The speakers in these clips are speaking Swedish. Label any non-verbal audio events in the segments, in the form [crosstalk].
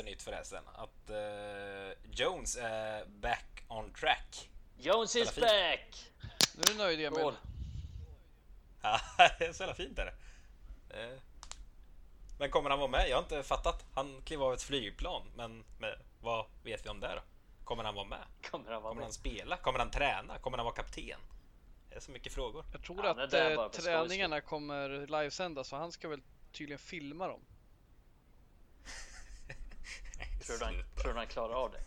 senaste nytt förresten. Att uh, Jones är back on track. Jones is back! Nu är du nöjd Emil. Mål. Ja, [laughs] det är så jävla fint är det. Eh, Men kommer han vara med? Jag har inte fattat. Han klev av ett flygplan, men, men vad vet vi om det då? Kommer han vara med? Kommer han vara Kommer med? han spela? Kommer han träna? Kommer han vara kapten? Det är så mycket frågor. Jag tror Ja, att eh, träningarna kommer livesändas så han ska väl tydligen filma dem. Tror du han, tror du han klarar av det?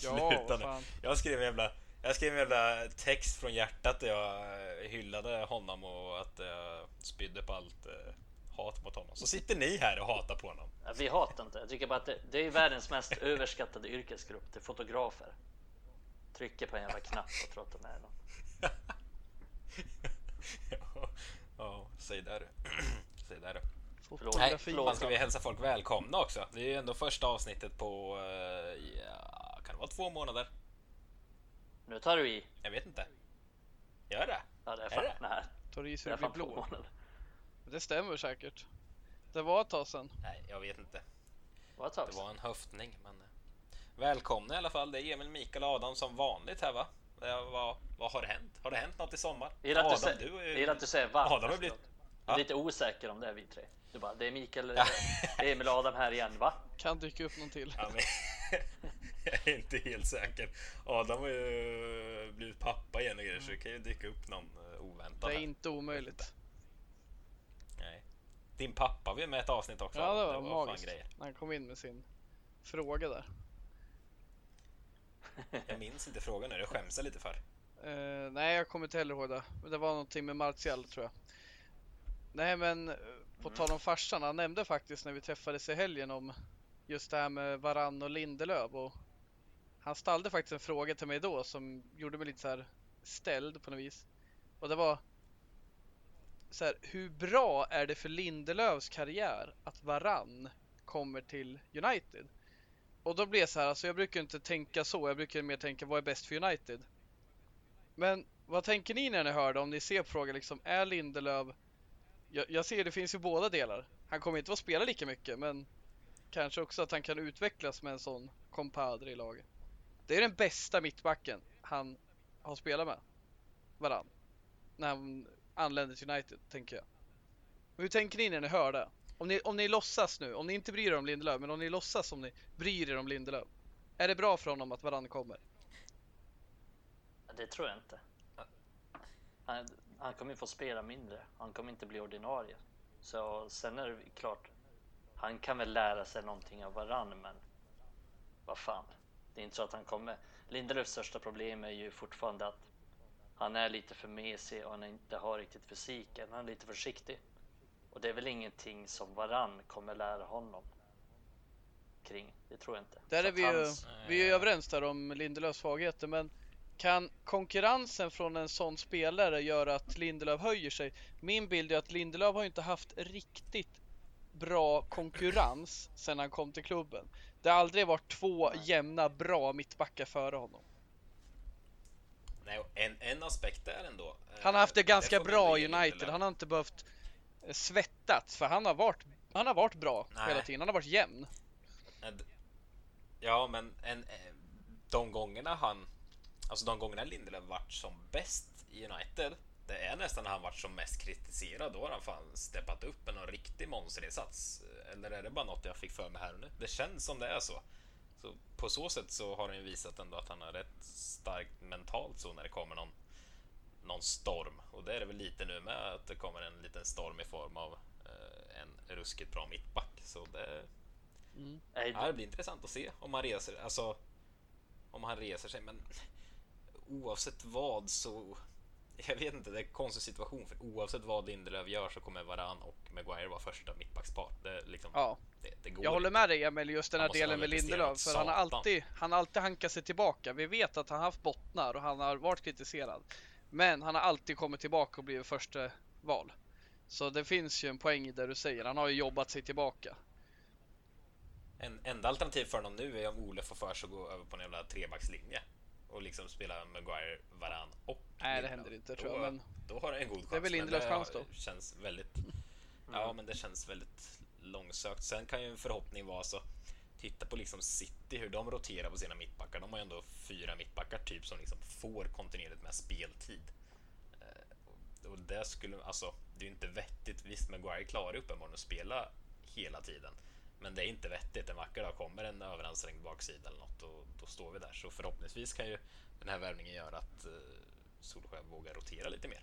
Ja, Sluta vad nu. fan. Jag skrev en jävla, jag skrev en jävla text från hjärtat där jag eh, hyllade honom och att jag spydde på allt eh, hat mot honom. Så sitter ni här och hatar på honom. Ja, Vi hatar inte. Jag tycker bara att det, det är världens mest [laughs] överskattade yrkesgrupp. Det är fotografer. Trycker på en jävla knapp och tror att de är någon. ja, ja, säg där du. [clears throat] säg där du. Nej, förlåt. fan ska vi hälsa folk välkomna också. Det är ju ändå första avsnittet på, eh, ja, kan det vara två månader? Nu tar du i. Jag vet inte. Gör det? Ja, det är Är fan, det? nej, Tar i så det är det blir blå. Det stämmer säkert. Det var ett tag sedan. Nej, jag vet inte. Ett tag Det var en höftning, men... eh, Välkomna i alla fall. Det är Emil, Mikael och Adam som vanligt här va? Det är- vad, vad har hänt? Har det hänt något i sommar? Gillar du du är jag gillar att du säger va. Adam har blivit... Är Ja. lite osäker om det är vi tre. Du bara, det är Mikael, Ja. Emil och Adam här igen, va? Kan dyka upp någon till. Ja, men, [laughs] jag är inte helt säker. Adam har ju blivit pappa igen och grejer så det kan ju dyka upp någon eh, oväntad. Det är här. inte omöjligt. Nej. Din pappa var med ett avsnitt också. Ja, det var fan magiskt. grejer. När han kom in med sin fråga där. Jag minns inte frågan nu, det skäms jag lite för. Eh, nej, jag kommer inte heller ihåg det. Men det var någonting med Martial tror jag. Nej, men eh, på tal om farsan. Han nämnde faktiskt när vi träffades i helgen om just det här med Varann och Lindelöf. Och han ställde faktiskt en fråga till mig då som gjorde mig lite så här ställd på något vis. Och det var så här, hur bra är det för Lindelöfs karriär att Varann kommer till United? Och då blev jag så här, alltså jag brukar inte tänka så. Jag brukar mer tänka, vad är bäst för United? Men vad tänker ni när ni hör det? Om ni ser frågan liksom, är Lindelöf... Jag, jag ser det finns ju båda delar. Han kommer inte att spela lika mycket, men kanske också att han kan utvecklas med en sån compadre i laget. Det är den bästa mittbacken han har spelat med. Varann. När han anländer till United, tänker jag. Men hur tänker ni när ni hör det? Om ni, om ni låtsas nu, om ni inte bryr er om Lindelöf, men om ni låtsas som ni bryr er om Lindelöf. Är det bra för honom att Varann kommer? Det tror jag inte. Han, kommer ju få spela mindre. Han kommer inte bli ordinarie. Så sen är det klart. Han kan väl lära sig någonting av varann, men vad fan. Det är inte så att han kommer. Lindelöfs största problem är ju fortfarande att han är lite för mesig och han inte har riktigt fysiken. Han är lite försiktig. Och det är väl ingenting som varann kommer lära honom kring. Det tror jag inte. Där Så är vi ju, hans- vi är ju överens där om Lindelöfs svagheter, men kan konkurrensen från en sån spelare göra att Lindelöf höjer sig? Min bild är att Lindelöf har inte haft riktigt bra konkurrens sedan han kom till klubben. Det har aldrig varit två jämna, bra mittbackar före honom. Nej, en, en aspekt är ändå... eh, Han har haft det ganska man bra i United. Han har inte behövt eh, svettats, för han har varit, han har varit bra Nej. hela tiden. Han har varit jämn. Ja, men en, eh, de gångerna han... Alltså de gångerna Lindelöf varit som bäst i United, det är nästan när han varit som mest kritiserad. Då har han fan steppat upp med någon riktig monsterinsats. Eller är det bara något jag fick för mig här och nu? Det känns som det är så. Så på så sätt så har han ju visat ändå att han är rätt starkt mentalt så när det kommer någon, någon storm. Och det är det väl lite nu med att det kommer en liten storm i form av eh, en ruskigt bra mittback. Så det, Ja, det blir intressant att se om han reser, alltså om han reser sig, men oavsett vad så jag vet inte, det är en konstig situation för oavsett vad Lindelöf gör så kommer Varan och Maguire vara första mittbackspar. Det, liksom, Ja. det, det går Jag håller inte. med dig Emil, just den här delen med Lindelöf. För han har, alltid, han har alltid hankat sig tillbaka. Vi vet att han har haft bottnar och han har varit kritiserad. Men han har alltid kommit tillbaka och blivit första val. Så det finns ju en poäng i det du säger. Han har ju jobbat sig tillbaka. En enda alternativ för honom nu är om Ole får för sig att gå över på en jävla trebackslinje och liksom spela Maguire, Varan och Nej, det händer inte, Då- tror jag, men- Då har han en god chans. Det är väl Lindelöfs det chans då. Känns väldigt... Ja, men det känns väldigt långsökt. Sen kan ju en förhoppning vara så titta på liksom City, hur de roterar på sina mittbackar. De har ju ändå fyra mittbackar typ som liksom får kontinuerligt med speltid. Eh, och det skulle, alltså, det är ju inte vettigt. Visst, Maguire klarar uppenbarligen att spela hela tiden. Men det är inte vettigt. En vacker dag kommer en överansträngd baksida eller något och då står vi där. Så förhoppningsvis kan ju den här värvningen göra att eh, Solskjaer vågar rotera lite mer.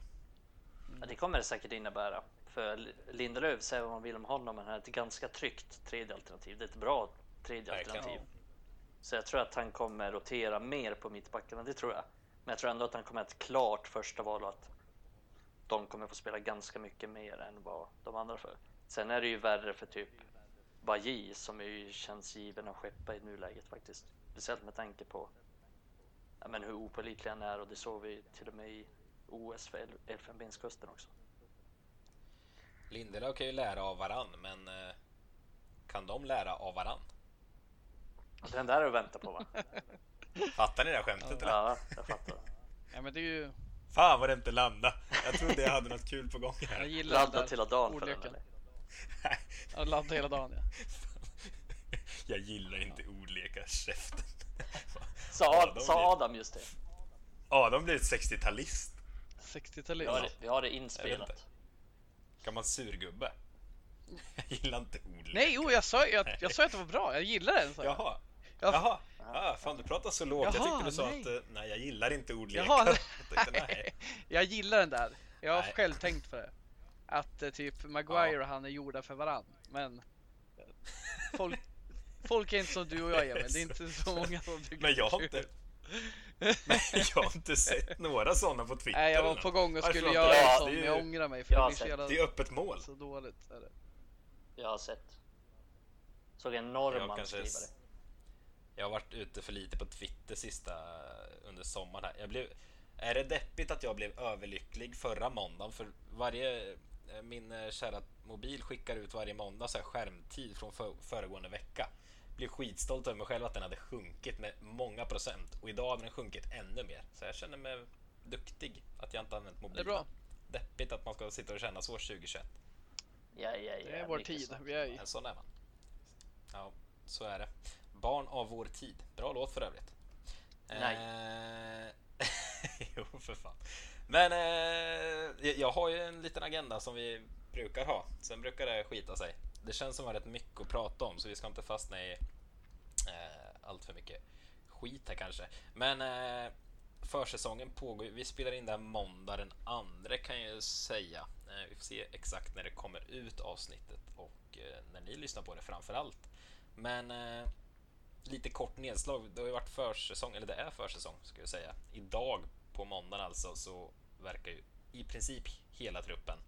Ja, det kommer det säkert innebära. För Lindelöf, säger vad man vill om honom, men han är ett ganska tryggt tredje alternativ. Det är ett bra tredje Verkligen. alternativ. Så jag tror att han kommer rotera mer på mittbackarna, det tror jag. Men jag tror ändå att han kommer att ett klart första val och att de kommer få spela ganska mycket mer än vad de andra får. Sen är det ju värre för typ Bajy som ju känns given att skeppa i nuläget faktiskt. Speciellt med tanke på ja, men hur opålitlig han är och det såg vi till och med i OS för El- Elfenbenskusten också. Lindelöf kan ju lära av varann, men eh, kan de lära av varann? Den där är att vänta på va? [laughs] Fattar ni det här skämtet? eller? Ja, jag fattar. Ja men det är ju, Fan vad det inte landade. Jag trodde jag hade något kul på gång jag här. gillar den Ladda där till dagen för den eller? Ja, ladda hela dagen ja. [laughs] Jag gillar inte ordlekar, käften. Sa, Adam sa Adam just det? Adam blir ett 60-talist. 60-talist. Vi har det, vi har det Jag inspelat. Gammal surgubbe. [laughs] Jag gillar inte ordlekar. Nej, jo, jag sa, jag, jag sa att det var bra. Jag gillar den. sa jag. Jaha. Ja. Jaha. Ah, fan, du pratar så lågt. jag Jaha, tyckte du sa nej. att eh, nej, jag gillar inte ordlekar. Jaha, [laughs] jag tänkte, nej. Jag gillar den där. Jag har Nej. själv tänkt på det. Att eh, typ Maguire och han är gjorda för varann. Men [laughs] folk, folk är inte som du och jag Emil. Det är inte så många som tycker Men jag har inte, men jag har inte sett några sådana på Twitter. Nej, jag var på gång och skulle göra en jag? sån, men jag ångrar mig för Jag det har sett. jävla Det är öppet mål. så dåligt. Är det. Jag har sett. Såg en norrman kanske- skriva det. Jag har varit ute för lite på Twitter sista under sommaren här. Jag blev, är det deppigt att jag blev överlycklig förra måndagen? För varje, min eh, kära mobil skickar ut varje måndag så här skärmtid från för, föregående vecka. Blev skitstolt över mig själv att den hade sjunkit med många procent och idag hade den sjunkit ännu mer. Så jag känner mig duktig att jag inte använt mobilen. Det är bra. Deppigt att man ska sitta och känna så 2021. Ja, ja, ja. Det är vår tid. så. Vi är i. En sån är man. Ja, så är det. Barn av vår tid. Bra låt för övrigt. Nej. Eh, [laughs] jo, för fan. Men eh, jag har ju en liten agenda som vi brukar ha. Sen brukar det skita sig. Det känns som att vi har rätt mycket att prata om så vi ska inte fastna i eh, allt för mycket skit här kanske. Men eh, försäsongen pågår. Vi spelar in det här måndag den andra kan jag ju säga. Eh, vi får se exakt när det kommer ut avsnittet och eh, när ni lyssnar på det framför allt. Men eh, lite kort nedslag. Det har ju varit försäsong, eller det är försäsong ska jag säga. Idag på måndagen alltså så verkar ju i princip hela truppen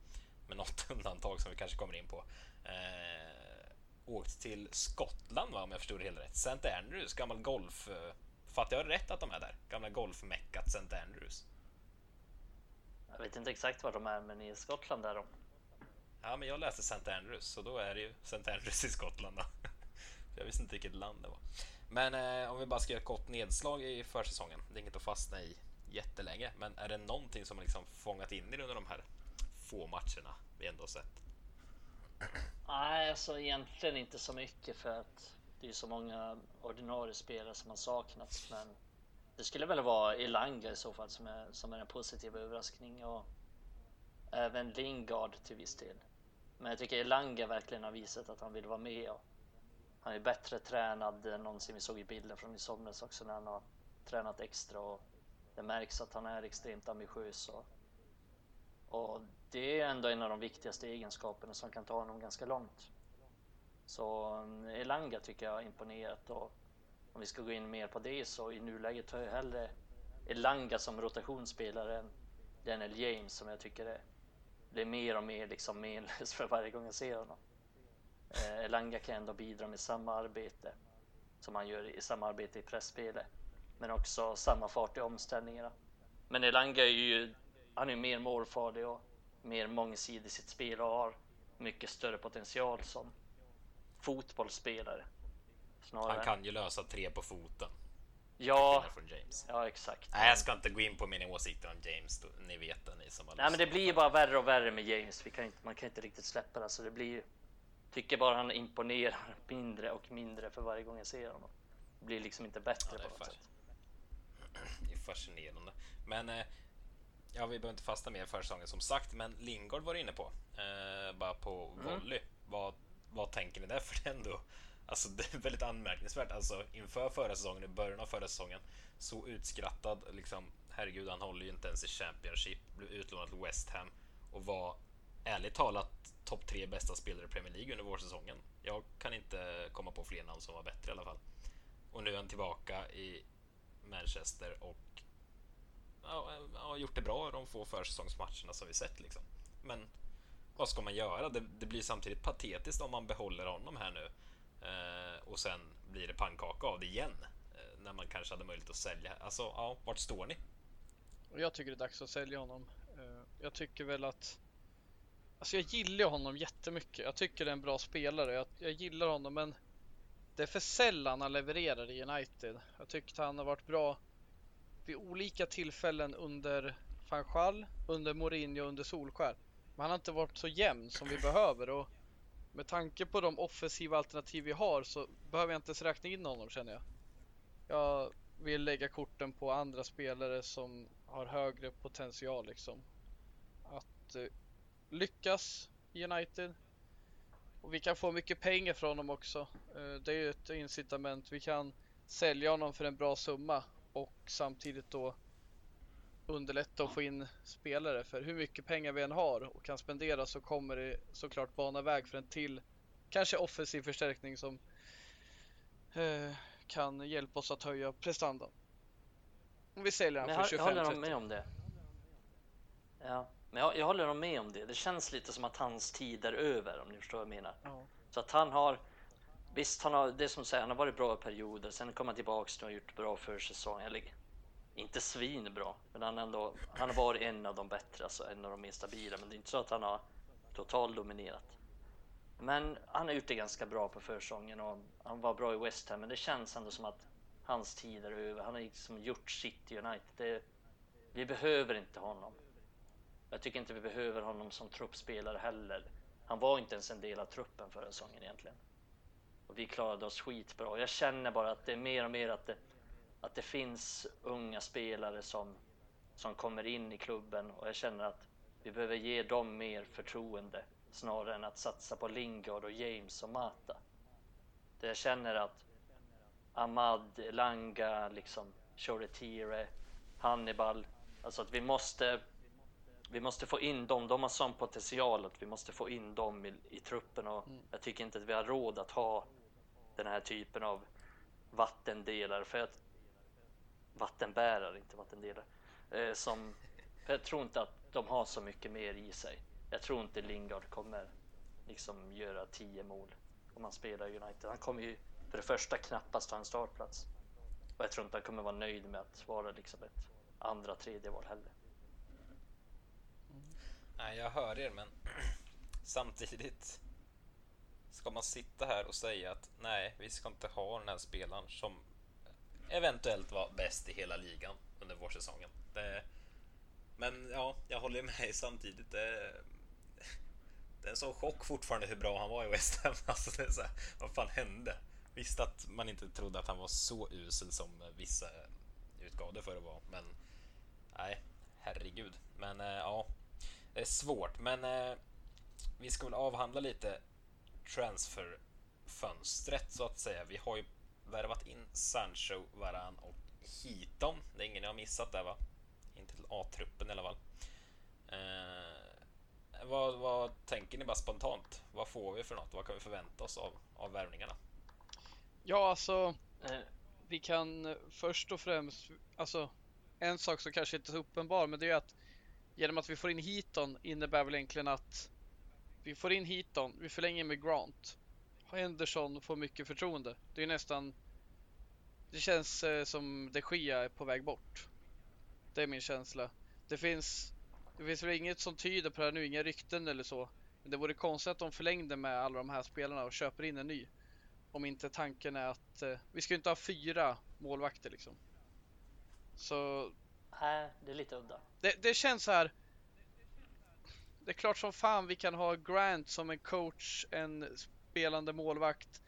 med något [laughs] undantag som vi kanske kommer in på eh, åkt till Skottland va, om jag förstod det hela rätt. St. Andrews, gammal golf... Eh, fattar jag rätt att de är där? Gamla golfmeckat St. Andrews. Jag vet inte exakt var de är, men i Skottland är de. Ja, men jag läste St. Andrews, så då är det ju St. Andrews i Skottland. Då. [laughs] jag visste inte vilket land det var. Men eh, om vi bara ska göra ett kort nedslag i försäsongen. Det är inget att fastna i jättelänge, men är det någonting som har liksom fångat in er under de här få matcherna vi ändå sett? Nej, alltså egentligen inte så mycket för att det är så många ordinarie spelare som har saknats. Men det skulle väl vara Elanga i så fall som är, som är en positiv överraskning och även Lingard till viss del. Men jag tycker Elanga verkligen har visat att han vill vara med. Och han är bättre tränad än någonsin. Vi såg i bilden från i somras också när han har tränat extra och det märks att han är extremt ambitiös. Och, och det är ändå en av de viktigaste egenskaperna som kan ta honom ganska långt. Så um, Elanga tycker jag har imponerat och om vi ska gå in mer på det så i nuläget tar jag hellre Elanga som rotationsspelare än Daniel James som jag tycker är, blir mer och mer liksom menlös [laughs] för varje gång jag ser honom. Eh, Elanga kan ändå bidra med samma arbete som han gör i samarbete i pressspelet men också samma fart i omställningarna. Men Elanga är ju, han är mer målfarlig och mer mångsidig i sitt spel och har mycket större potential som fotbollsspelare. Han kan ju lösa tre på foten. Ja, ja exakt. Nej, jag ska inte gå in på mina åsikter om James. Ni vet det, ni som har Nej men det blir ju bara värre och värre med James. Vi kan inte, man kan inte riktigt släppa det. Så det blir ju tycker bara han imponerar [laughs] mindre och mindre för varje gång jag ser honom. Det blir liksom inte bättre Ja, på något fast- sätt. Det är fascinerande. Men eh, ja, vi behöver inte fasta mer för säsongen som sagt, men Lingard var inne på. Eh, bara på Mm. volley. Vad, vad tänker ni där? För det är ändå Alltså [laughs] det är väldigt anmärkningsvärt. Alltså inför förra säsongen, i början av förra säsongen, så utskrattad liksom. Herregud, han håller ju inte ens i Championship. Blev utlånad till West Ham och var ärligt talat topp tre bästa spelare i Premier League under vårsäsongen. Jag kan inte komma på fler namn som var bättre i alla fall. Och nu är han tillbaka i Manchester och ja, har gjort det bra de få försäsongsmatcherna som vi sett liksom. Men vad ska man göra? Det, det blir samtidigt patetiskt om man behåller honom här nu eh, och sen blir det pannkaka av det igen eh, när man kanske hade möjlighet att sälja. Alltså, ja, vart står ni? Jag tycker det är dags att sälja honom. Eh, Jag tycker väl att Alltså jag gillar honom jättemycket. Jag tycker det är en bra spelare. Jag, jag gillar honom men det är för sällan han levererar i United. Jag tyckte han har varit bra vid olika tillfällen under van Gaal, under Mourinho och under Solskär. Men han har inte varit så jämn som vi behöver och med tanke på de offensiva alternativ vi har så behöver jag inte ens räkna in honom känner jag. Jag vill lägga korten på andra spelare som har högre potential liksom. Att eh, lyckas i United. Och vi kan få mycket pengar från honom också. Eh, det är ju ett incitament. Vi kan sälja honom för en bra summa och samtidigt då underlätta att få in spelare. För hur mycket pengar vi än har och kan spendera så kommer det såklart bana väg för en till kanske offensiv förstärkning som eh, kan hjälpa oss att höja prestandan. Om vi säljer jag, för jag håller 25-30. med om det. Ja, men jag, jag håller nog med om det. Det känns lite som att hans tid är över om ni förstår vad jag menar. Ja. Så att han har Visst, han har, det är som säger, han har varit bra i perioder. Sen kommer han tillbaks och har gjort bra försäsong. Eller inte svinbra, men han, ändå, han har varit en av de bättre, alltså en av de mer stabila. Men det är inte så att han har totalt dominerat. Men han har gjort det ganska bra på försäsongen och han var bra i West Ham. Men det känns ändå som att hans tid är över. Han har liksom gjort sitt i United. Det, vi behöver inte honom. Jag tycker inte vi behöver honom som truppspelare heller. Han var inte ens en del av truppen förra säsongen egentligen. Och vi klarade oss skitbra. Jag känner bara att det är mer och mer att det, att det finns unga spelare som, som kommer in i klubben och jag känner att vi behöver ge dem mer förtroende snarare än att satsa på Lingard och James och Mata. Det jag känner att Ahmad, Langa, liksom Choretire, Hannibal, alltså att vi måste vi måste få in dem, de har sån potential att vi måste få in dem i, i truppen och Mm. jag tycker inte att vi har råd att ha den här typen av vattendelare för att vattenbärare, inte vattendelare. Eh, som, jag tror inte att de har så mycket mer i sig. Jag tror inte Lingard kommer liksom göra 10 mål om han spelar i United. Han kommer ju för det första knappast ha en startplats. Och jag tror inte han kommer vara nöjd med att vara liksom ett andra, tredje val heller. Nej, jag hör er, men [clears throat] samtidigt ska man sitta här och säga att nej, vi ska inte ha den här spelaren som eventuellt var bäst i hela ligan under vårsäsongen. Det, men ja, jag håller med samtidigt. Det, [laughs] det är en sån chock fortfarande hur bra han var i West Ham. [laughs] Alltså det är så här, vad fan hände? Visst att man inte trodde att han var så usel som vissa utgav det för att vara, men nej, herregud. Men eh, ja, är svårt, men eh, vi ska väl avhandla lite transferfönstret så att säga. Vi har ju värvat in Sancho, Varan och Hiton. Det är ingen jag har missat där va? Inte till A-truppen i alla fall. Eh, vad, vad tänker ni bara spontant? Vad får vi för något? Vad kan vi förvänta oss av, av värvningarna? Ja, alltså Eh, vi kan först och främst, alltså en sak som kanske inte är så uppenbar, men det är att genom att vi får in Heaton innebär väl egentligen att vi får in Heaton, vi förlänger med Grant. Henderson får mycket förtroende. Det är nästan, det känns eh, som de Gia är på väg bort. Det är min känsla. Det finns, det finns väl inget som tyder på det här nu, inga rykten eller så. Men det vore konstigt att de förlängde med alla de här spelarna och köper in en ny. Om inte tanken är att eh, vi ska ju inte ha fyra målvakter liksom. Så Nej, det är lite udda. det, det känns så här. Det är klart som fan vi kan ha Grant som en coach, en spelande målvakt.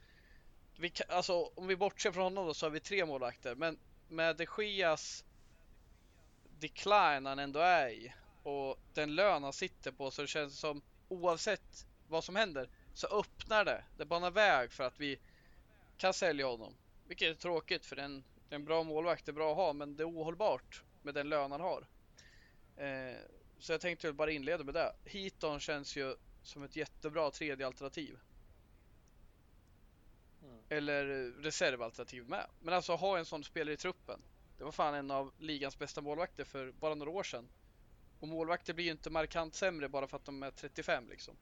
Vi, alltså, om vi bortser från honom då så har vi tre målvakter. Men med de Geas decline han ändå är i och den lön han sitter på så det känns som oavsett vad som händer så öppnar det. Det banar väg för att vi kan sälja honom. Vilket är tråkigt för en, det är en bra målvakt, det är bra att ha men det är ohållbart med den lön han har. Eh, så jag tänkte bara inleda med det. Heaton känns ju som ett jättebra tredje alternativ. Mm. Eller reservalternativ med. Men alltså ha en sån spelare i truppen. Det var fan en av ligans bästa målvakter för bara några år sedan. Och målvakter blir ju inte markant sämre bara för att de är 35 liksom.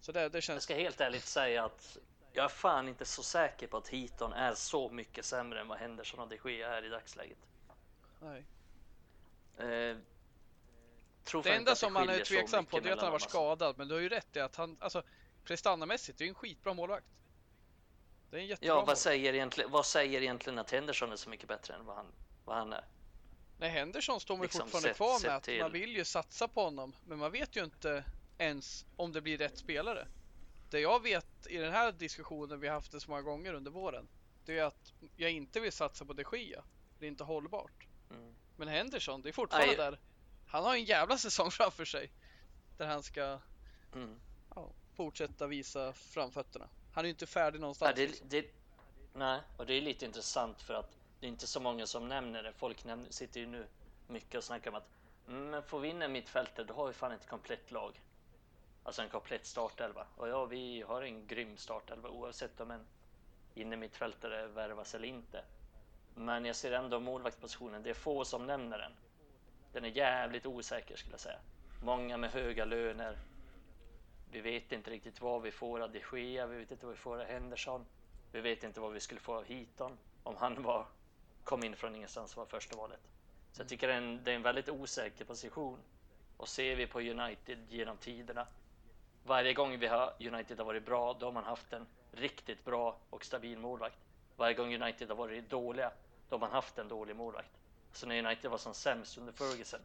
Så det, det känns... Jag ska helt ärligt säga att jag är fan inte så säker på att Heaton är så mycket sämre än vad Henderson och de Gea är i dagsläget. Nej. Eh, det enda som man är tveksam på det är att han varit skadad, men du har ju rätt i att han, alltså prestandamässigt, det är en skitbra målvakt. Det är en jättebra Ja, vad säger, egentligen, vad säger egentligen att Henderson är så mycket bättre än vad han, vad han är? Nej, Henderson står man liksom fortfarande sett, kvar med att till... man vill ju satsa på honom, men man vet ju inte ens om det blir rätt spelare. Det jag vet i den här diskussionen vi haft det så många gånger under våren, det är att jag inte vill satsa på de Gia. Det är inte hållbart. Mm. Men Henderson, det är fortfarande Aj. där. Han har en jävla säsong framför sig. Där han ska mm. ja, fortsätta visa framfötterna. Han är ju inte färdig någonstans. Ja, det, liksom. det, nej, och det är lite intressant för att det är inte så många som nämner det. Folk nämner, sitter ju nu mycket och snackar om att mm, men får vi in en mittfältare då har vi fan ett komplett lag. Alltså en komplett startelva. Och ja, vi har en grym startelva oavsett om en inne mittfältare värvas eller inte. Men jag ser ändå målvaktspositionen. Det är få som nämner den. Den är jävligt osäker skulle jag säga. Många med höga löner. Vi vet inte riktigt vad vi får av de Gea, vi vet inte vad vi får av Henderson. Vi vet inte vad vi skulle få av Heaton om han var, kom in från ingenstans och var första valet. Så jag tycker det är, en, det är en väldigt osäker position. Och ser vi på United genom tiderna. Varje gång vi har United har varit bra, då har man haft en riktigt bra och stabil målvakt. Varje gång United har varit dåliga, då har man haft en dålig målvakt. Så när United var som sämst under Ferguson,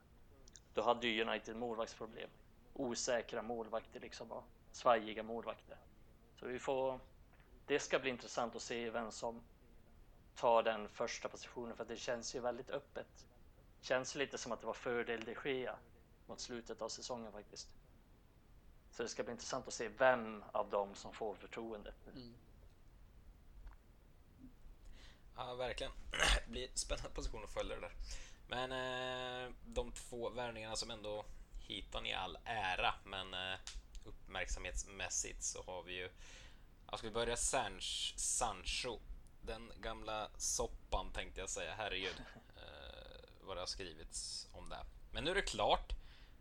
då hade ju United målvaktsproblem. Osäkra målvakter liksom och svajiga målvakter. Så vi får... Det ska bli intressant att se vem som tar den första positionen för det känns ju väldigt öppet. Känns lite som att det var fördel de Gea mot slutet av säsongen faktiskt. Så det ska bli intressant att se vem av dem som får förtroendet. Mm. Ja, verkligen. Det [clears throat] blir spännande position att följa det där. Men eh, de två värvningarna som ändå hittar i all ära, men eh, uppmärksamhetsmässigt så har vi ju... Jag ska vi börja Sanch, Sancho? Den gamla soppan tänkte jag säga, herregud eh, vad det har skrivits om det. Men nu är det klart.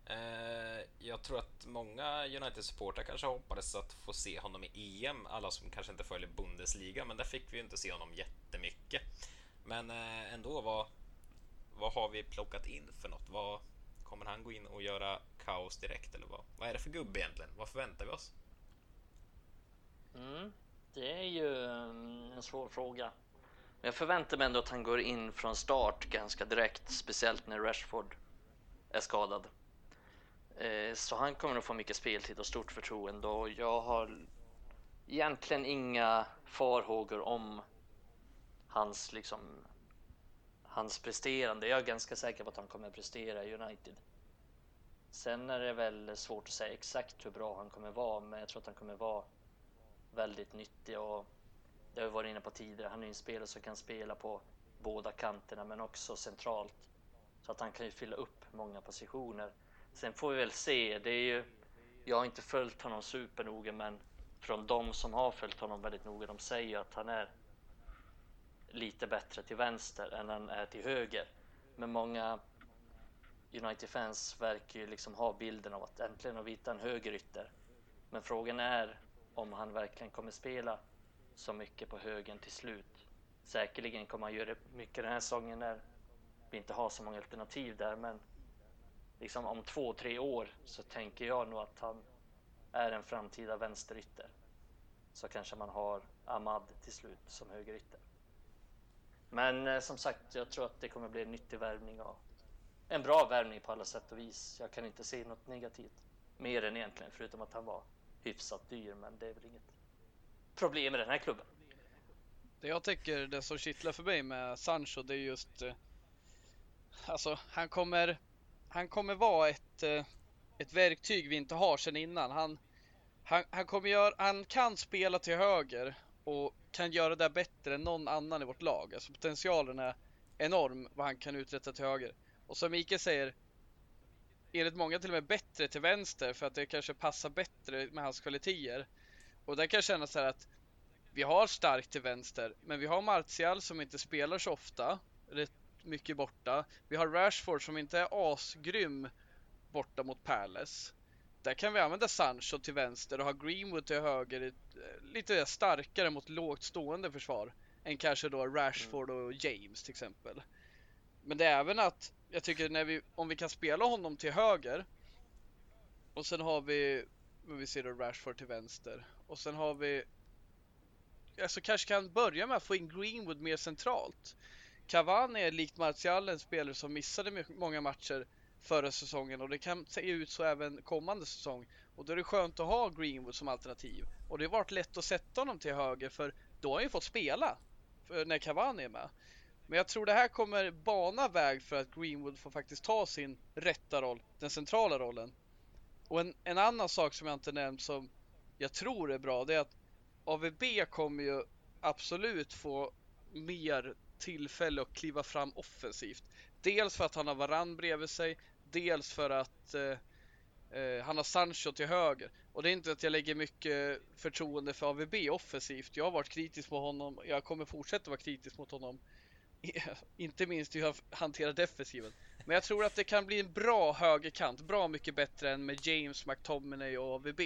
Eh, jag tror att många United-supportrar kanske hoppades att få se honom i EM, alla som kanske inte följer Bundesliga, men där fick vi ju inte se honom jättemycket. Men eh, ändå, vad, vad har vi plockat in för något? Vad, kommer han gå in och göra kaos direkt eller vad? Vad är det för gubbe egentligen? Vad förväntar vi oss? Mm, det är ju mm, en svår fråga. Jag förväntar mig ändå att han går in från start ganska direkt, speciellt när Rashford är skadad. Eh, så han kommer att få mycket speltid och stort förtroende och jag har egentligen inga farhågor om hans liksom hans presterande. Jag är ganska säker på att han kommer att prestera i United. Sen är det väl svårt att säga exakt hur bra han kommer vara, men jag tror att han kommer vara väldigt nyttig och det har vi varit inne på tidigare. Han är en spelare som kan spela på båda kanterna, men också centralt så att han kan ju fylla upp många positioner. Sen får vi väl se. Det är ju, jag har inte följt honom supernoga, men från de som har följt honom väldigt noga, de säger att han är lite bättre till vänster än han är till höger. Men många United-fans verkar ju liksom ha bilden av att äntligen har vi hittat en högerytter. Men frågan är om han verkligen kommer spela så mycket på högen till slut. Säkerligen kommer han göra mycket den här säsongen när vi inte har så många alternativ där, men liksom om två, tre år så tänker jag nog att han är en framtida vänsterytter. Så kanske man har Ahmad till slut som högerytter. Men eh, som sagt, jag tror att det kommer bli en nyttig värvning och en bra värvning på alla sätt och vis. Jag kan inte se något negativt mer än egentligen, förutom att han var hyfsat dyr, men det är väl inget problem i den här klubben. Det jag tycker, det som kittlar för mig med Sancho, det är just... Eh, alltså, han kommer... Han kommer vara ett, eh, ett verktyg vi inte har sedan innan. Han, han, han kommer göra... Han kan spela till höger och kan göra det bättre än någon annan i vårt lag. Alltså potentialen är enorm vad han kan uträtta till höger. Och som Mikael säger, enligt många till och med bättre till vänster för att det kanske passar bättre med hans kvaliteter. Och där kan jag känna så här att vi har starkt till vänster, men vi har Martial som inte spelar så ofta, rätt mycket borta. Vi har Rashford som inte är asgrym borta mot Palace. Där kan vi använda Sancho till vänster och ha Greenwood till höger, eh, lite starkare mot lågt stående försvar än kanske då Rashford och James till exempel. Men det är även att jag tycker när vi, om vi kan spela honom till höger och sen har vi, vi ser då Rashford till vänster och sen har vi alltså kanske kan börja med att få in Greenwood mer centralt. Cavani är likt Martial en spelare som missade många matcher förra säsongen och det kan se ut så även kommande säsong. Och då är det skönt att ha Greenwood som alternativ. Och det har varit lätt att sätta honom till höger för då har han ju fått spela när Cavani är med. Men jag tror det här kommer bana väg för att Greenwood får faktiskt ta sin rätta roll, den centrala rollen. Och en, en annan sak som jag inte nämnt som jag tror är bra, det är att AVB kommer ju absolut få mer tillfälle att kliva fram offensivt. Dels för att han har Varann bredvid sig, dels för att eh, eh, han har Sancho till höger. Och det är inte att jag lägger mycket förtroende för AVB offensivt. Jag har varit kritisk mot honom, jag kommer fortsätta vara kritisk mot honom. [laughs] inte minst hur han hanterar defensiven. Men jag tror att det kan bli en bra högerkant, bra mycket bättre än med James, McTominay och AVB.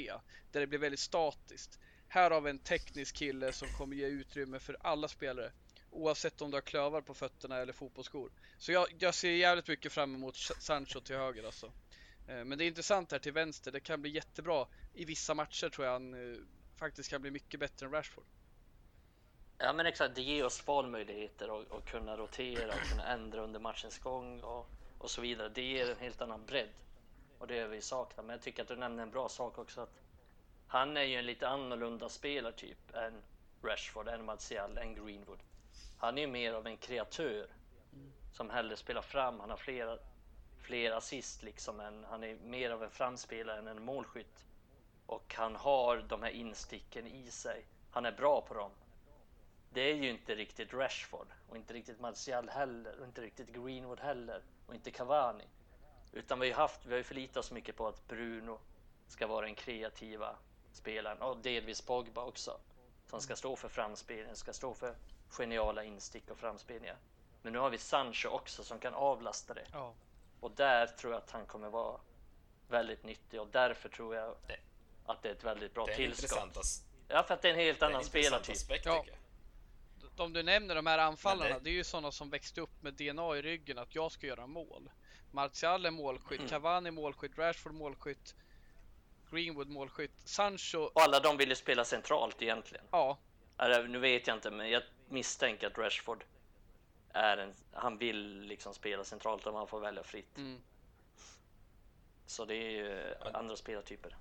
Där det blir väldigt statiskt. Här har vi en teknisk kille som kommer ge utrymme för alla spelare. Oavsett om du har klövar på fötterna eller fotbollsskor. Så jag, jag ser jävligt mycket fram emot Sancho till höger alltså. Eh, men det är intressant här till vänster. Det kan bli jättebra. I vissa matcher tror jag han eh, faktiskt kan bli mycket bättre än Rashford. Ja men exakt, det ger oss valmöjligheter att kunna rotera och kunna ändra under matchens gång och, och så vidare. Det ger en helt annan bredd. Och det är vi saknar. Men jag tycker att du nämnde en bra sak också. att Han är ju en lite annorlunda spelartyp än Rashford, än Martial, än Greenwood. Han är ju mer av en kreatör som hellre spelar fram. Han har flera, flera assist liksom. Än, han är mer av en framspelare än en målskytt. Och han har de här insticken i sig. Han är bra på dem. Det är ju inte riktigt Rashford och inte riktigt Martial heller och inte riktigt Greenwood heller och inte Cavani. Utan vi har, haft, vi har ju förlitat oss mycket på att Bruno ska vara den kreativa spelaren och delvis Pogba också. Som ska stå för framspelningen, ska stå för geniala instick och framspelningar. Men nu har vi Sancho också som kan avlasta det. Ja. Och där tror jag att han kommer vara väldigt nyttig och därför tror jag att det är ett väldigt bra det är tillskott. Ja, för att det är en helt annan spelartyp. Aspekt, ja de du nämner, de här anfallarna, det... det... är ju sådana som växte upp med DNA i ryggen att jag ska göra mål. Martial är målskytt, mm. Cavani målskytt, Rashford målskytt, Greenwood målskytt, Sancho... Och alla de vill ju spela centralt egentligen. Ja. Eller, nu vet jag inte, men jag misstänker att Rashford är en... Han vill liksom spela centralt om han får välja fritt. Mm. Så det är ju andra spelartyper.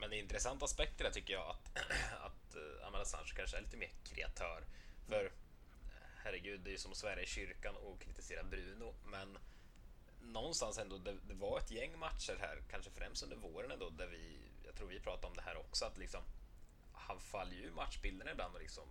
Men det är intressanta aspekter där tycker jag att, [clears throat] att uh, Amanda Sancho kanske är lite mer kreatör. För herregud, det är ju som att svära i kyrkan och kritisera Bruno, men någonstans ändå, det, det, var ett gäng matcher här, kanske främst under våren ändå, där vi, jag tror vi pratade om det här också, att liksom han faller ju matchbilden ibland och liksom,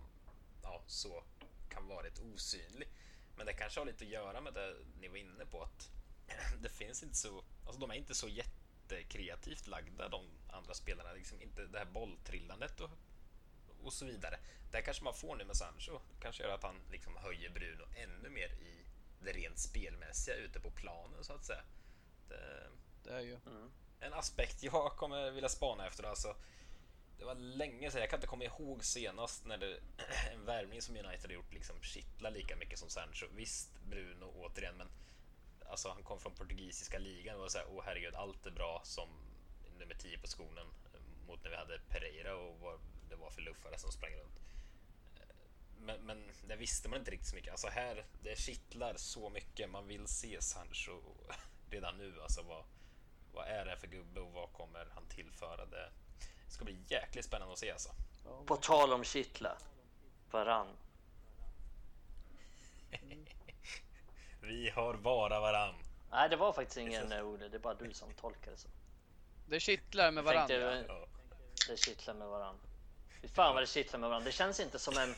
ja, så kan vara lite osynlig. Men det kanske har lite att göra med det ni var inne på, att [clears throat] det finns inte så, alltså de är inte så jätte kreativt lagda de andra spelarna. Liksom inte det här bolltrillandet och, och så vidare. Där kanske man får nu med Sancho. kanske gör att han liksom höjer Bruno ännu mer i det rent spelmässiga ute på planen så att säga. Det, det är ju mm. en aspekt jag kommer vilja spana efter. Alltså, det var länge sedan, jag kan inte komma ihåg senast när det, [clears throat] en värvning som United har gjort liksom kittlar lika mycket som Sancho. Visst, Bruno återigen, men alltså han kom från portugisiska ligan och var såhär, åh herregud, allt är bra som nummer 10 på skolan mot när vi hade Pereira och vad det var för luffare som sprang runt. Eh, men, men det visste man inte riktigt så mycket. Alltså här, det kittlar så mycket. Man vill se Sancho [laughs] redan nu. Alltså vad, vad är det för gubbe och vad kommer han tillföra? Det ska bli jäkligt spännande att se alltså. På tal om kittla. Varann. [laughs] Vi har bara varann. Nej, det var faktiskt ingen eh, Olle. Det är bara du som tolkar det så. Det kittlar med Jag tänkte, Ja. Det kittlar med varann. Fy fan vad det kittlar med varann. Det känns inte som en...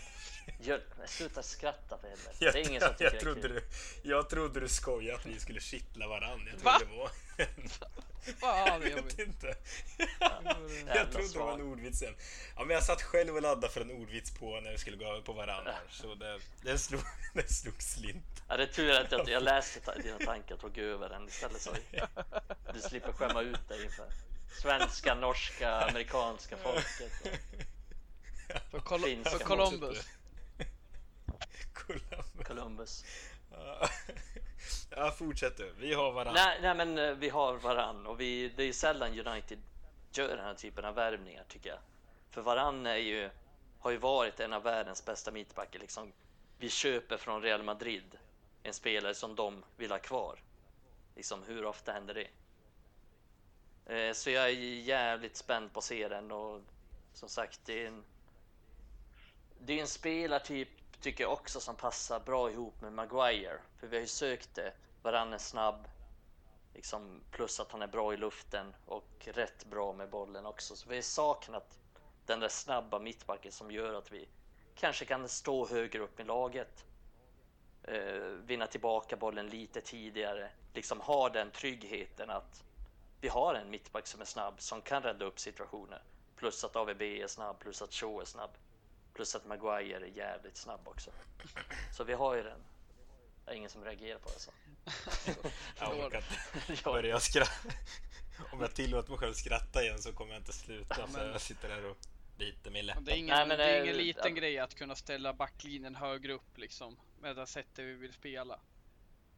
Gör... Sluta skratta för helvete. Jag, Det är ingen som tycker jag, det är trodde kul. du, jag trodde du skojade att vi skulle kittla varann. Jag Va? det var... [laughs] Fan, Jag jag vet inte. [laughs] Jag trodde det var en ordvits. Ja, men jag satt själv och laddade för en ordvits på när vi skulle gå över på varandra. Så det, det, slog, [laughs] det slog slint. Ja, det är tur att jag, jag läste dina tankar och tog över den istället så du slipper skämma ut dig inför svenska, norska, amerikanska folket. För, Col- Finska för [laughs] Columbus. Columbus. [laughs] Ja. Fortsätt du. Vi har varandra. Nej, nej, men eh, vi har varann och vi, det är sällan United gör den här typen av värvningar tycker jag. För varann är ju, har ju varit en av världens bästa mittbackar. Liksom. Vi köper från Real Madrid en spelare som de vill ha kvar. Liksom, hur ofta händer det? Eh, Så jag är jävligt spänd på att se den och som sagt, det är en, det är en spelartyp tycker jag också som passar bra ihop med Maguire. För vi har ju sökt det. Varann är snabb. Liksom, plus att han är bra i luften och rätt bra med bollen också. Så vi har saknat den där snabba mittbacken som gör att vi kanske kan stå högre upp i laget. Eh, vinna tillbaka bollen lite tidigare. Liksom ha den tryggheten att vi har en mittback som är snabb som kan rädda upp situationer. Plus att AVB är snabb, plus att Shaw är snabb. Plus att Maguire är jävligt snabb också. Så vi har ju den. Det är ingen som reagerar på det så. Jag orkar inte [laughs] Ja, börja skratta. Om jag tillåter mig själv skratta igen så kommer jag inte sluta. Så men- jag sitter där och biter mig i Det är ingen, Nej, men det är det- ingen liten ja. grej att kunna ställa backlinjen högre upp liksom. Med det sättet vi vill spela.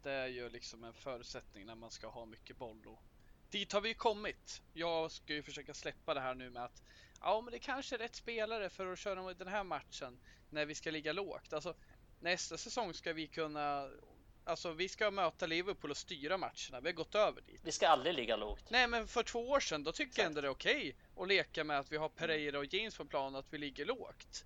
Det är ju liksom en förutsättning när man ska ha mycket boll. Och dit har vi ju kommit. Jag ska ju försöka släppa det här nu med att ja, men det kanske är rätt spelare för att köra den här matchen när vi ska ligga lågt. Alltså nästa säsong ska vi kunna Alltså vi ska möta Liverpool och styra matcherna. Vi har gått över dit. Vi ska aldrig ligga lågt. Nej men för två år sedan då tycker jag Exakt. ändå det är okej att leka med att vi har Pereira och James på plan och att vi ligger lågt.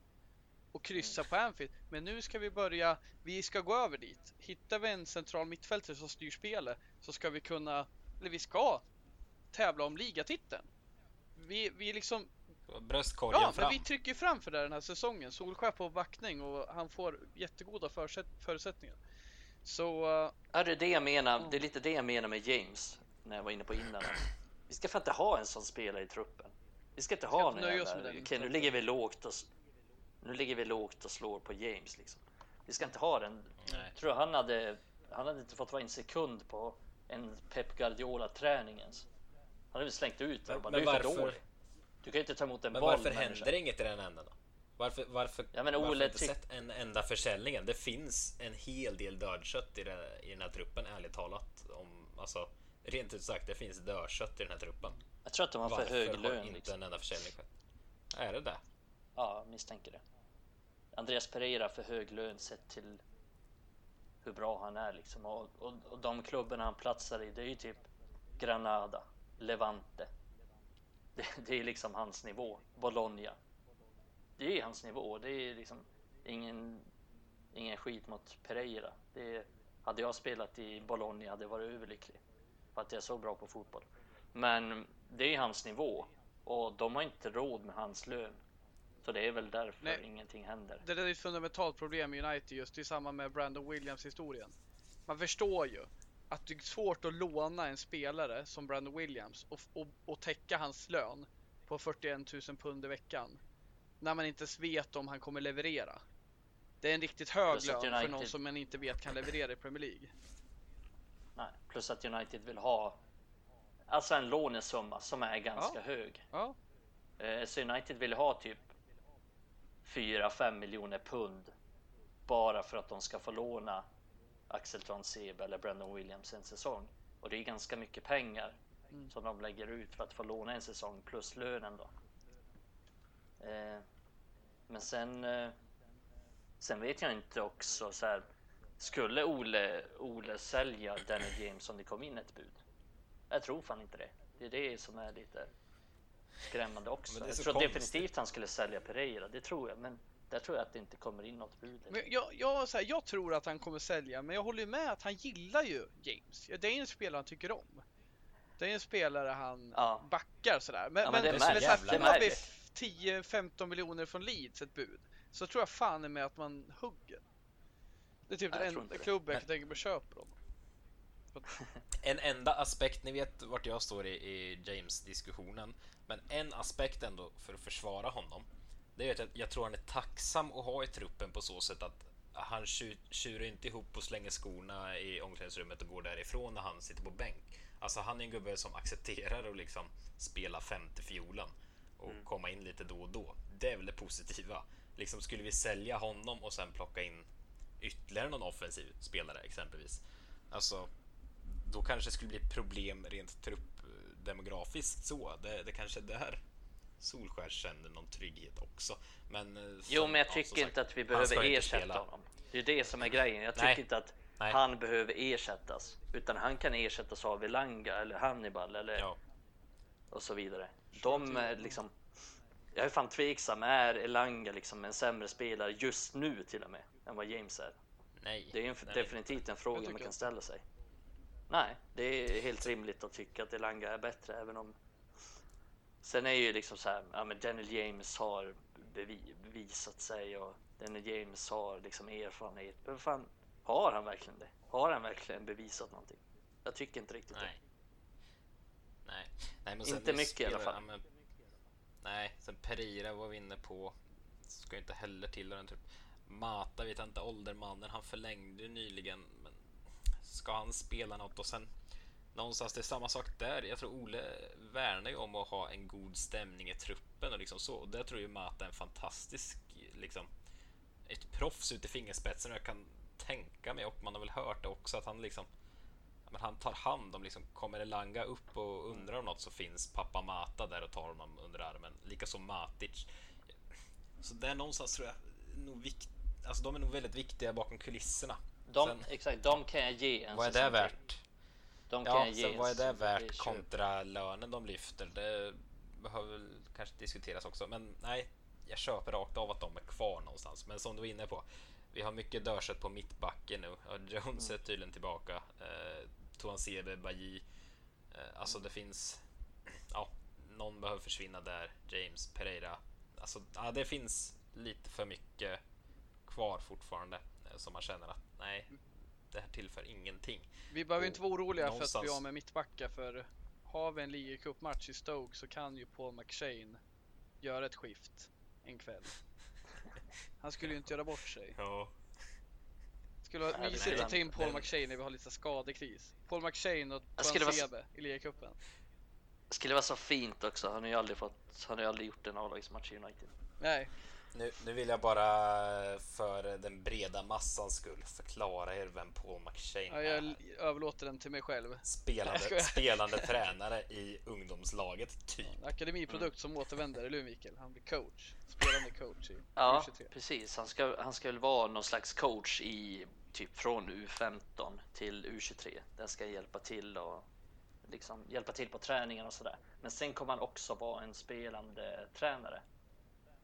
Och kryssa på Anfield. Men nu ska vi börja, vi ska gå över dit. Hittar vi en central mittfältare som styr spelet så ska vi kunna, eller vi ska tävla om ligatiteln. Vi, vi liksom, Bröstkorgen ja men fram. vi trycker fram för det den här säsongen. Solskär på backning och han får jättegoda förutsätt- förutsättningar. Så, eh, Ja, det är det jag menar. Det är lite det jag menar med James. När jag var inne på innan. Vi ska fan inte ha en sån spelare i truppen. Vi ska inte ska ha någon jävla... den Okej, nu ligger vi lågt och... Nu ligger vi lågt och slår på James liksom. Vi ska inte ha den. Nej. Jag tror han hade... Han hade inte fått vara en sekund på en Pep Guardiola-träning ens. Han hade väl slängt ut det och bara, Men varför-. Du kan ju inte ta emot en Men boll. varför människa." händer inget i den änden då? Varför, varför, Ja, men varför inte sett en enda försäljningen? Det finns en hel del dödkött i, det, i den här truppen, ärligt talat. Om, alltså, rent ut sagt, det finns dödkött i den här truppen. Jag tror att de har för Varför hög har lön. inte Liksom. en enda försäljning skett? Är det det? Ja, misstänker det. Andreas Pereira för hög lön sett till hur bra han är liksom. Och, och, och de klubbarna han platsar i, det är ju typ Granada, Levante. Det, det är liksom hans nivå. Bologna. Det är hans nivå. Det är liksom ingen, ingen skit mot Pereira. Det hade jag spelat i Bologna hade jag varit överlycklig. För att jag är så bra på fotboll. Men det är hans nivå. Och de har inte råd med hans lön. Så det är väl därför Nej. ingenting händer. Det där är ett fundamentalt problem i United just i samband med Brandon Williams historien. Man förstår ju att det är svårt att låna en spelare som Brandon Williams och, och, och täcka hans lön på 41 000 pund i veckan. När man inte ens vet om han kommer leverera. Det är en riktigt hög Plus lön för United- någon som man inte vet kan leverera i Premier League. Nej. Plus att United vill ha alltså en lånesumma som är ganska Ja. hög. Ja, Eh, Så United vill ha typ 4-5 miljoner pund bara för att de ska få låna Axel Sebe eller Brandon Williams en säsong. Och det är ganska mycket pengar Mm. som de lägger ut för att få låna en säsong plus lönen då. Eh, Men sen, eh, sen vet jag inte också så här. Skulle Ole, Ole sälja Danny James om det kom in ett bud? Jag tror fan inte det. Det är det som är lite skrämmande också. Jag tror definitivt han skulle sälja Pereira, det tror jag. Men där tror jag att det inte kommer in något bud. liksom. Men jag, jag, så här, jag tror att han kommer sälja, men jag håller ju med att han gillar ju James. Ja, Det är ju en spelare han tycker om. Det är en spelare han Ja. backar sådär. Men, Ja, men, men det är men, märkligt. så här, Jävla får man bli märkligt. 10-15 miljoner från Leeds ett bud, så tror jag fan är med att man hugger. Det är typ Nej, den enda klubben jag kan tänka mig köper dem. [laughs] En enda aspekt, ni vet vart jag står i, i James-diskussionen, men en aspekt ändå för att försvara honom, det är att jag, jag tror han är tacksam att ha i truppen på så sätt att han tju- tjurar inte ihop och slänger skorna i omklädningsrummet och går därifrån när han sitter på bänk. Alltså han är en gubbe som accepterar att liksom spela femte fiolen och Mm. komma in lite då och då. Det är väl det positiva. Liksom skulle vi sälja honom och sen plocka in ytterligare någon offensiv spelare exempelvis. Alltså, då kanske det skulle bli problem rent truppdemografiskt så. Det, det kanske är där Solskär känner någon trygghet också. Men, eh, Jo, som- men jag ja, tycker sagt, inte att vi behöver ersätta spela. honom. Det är det som är grejen. Jag tycker Nej. inte att Nej. han behöver ersättas. Utan han kan ersättas av Elanga eller Hannibal eller Ja, och så vidare. De är liksom... Jag är fan tveksam. Är Elanga liksom en sämre spelare just nu till och med än vad James är? nej. Det är en, nej, definitivt en fråga man kan ställa sig. Nej, det är helt rimligt att tycka att Elanga är bättre även om... Sen är ju liksom så här, ja men Daniel James har bevi- bevisat sig och Daniel James har liksom erfarenhet. Men fan, har han verkligen det? Har han verkligen bevisat någonting? Jag tycker inte riktigt Nej. Nej. nej men Inte mycket i alla spelar- fall. ja, men, nej, sen Pereira var vi inne på. Ska inte heller till den typ. Mata vet jag inte, åldermannen, han förlängde nyligen. Men ska han spela något och sen någonstans, det är samma sak där. Jag tror Ole värnar ju om att ha en god stämning i truppen och liksom så. Och där tror ju Mata är en fantastisk, liksom, ett proffs ut i fingerspetsen och jag kan tänka mig, och man har väl hört det också, att han liksom men han tar hand om, liksom, kommer Elanga upp och undrar om något så finns pappa Mata där och tar honom under armen. Likaså Matic. Så där någonstans tror jag nog vikt, alltså de är nog väldigt viktiga bakom kulisserna. De, Sen- exakt, de kan jag ge en Vad är det värt? De kan Ja, ge sen en vad är det värt kontra lönen de lyfter? Det behöver väl kanske diskuteras också. Men nej, jag köper rakt av att de är kvar någonstans. Men som du var inne på, vi har mycket dörset på mittbacken nu. Jones Mm. är tydligen tillbaka. Eh, Tuansebe, Bailly. Eh, alltså det finns... Ja, någon behöver försvinna där. James, Pereira. Alltså, ja, det finns lite för mycket kvar fortfarande. eh, Som man känner att nej, det här tillför ingenting. Vi behöver Och inte vara oroliga för att någonstans- bli av med mittbackar för har vi en ligacupmatch i Stoke så kan ju Paul McShane göra ett skift en kväll. [laughs] Han skulle ju inte göra bort sig. Ja, skulle vara mysigt att ta in Paul McShane när vi har lite skadekris. Paul McShane och Jag skulle vara s- Tuansebe i ligacupen. Det skulle vara så fint också. Han har ju aldrig fått, han har ju aldrig gjort en A-lagsmatch i United. Nej, Nu, nu vill jag bara för den breda massans skull förklara er vem Paul McShane ja, är. jag överlåter den till mig själv. Spelande, spelande [laughs] tränare i ungdomslaget, typ. Akademiprodukt som återvänder i Lunvikel. Han blir coach. Spelande coach i Ja, U23. precis. Han ska, han ska väl vara någon slags coach i typ från U15 till U23. Den ska hjälpa till och liksom hjälpa till på träningen och sådär. Men sen kommer han också vara en spelande tränare.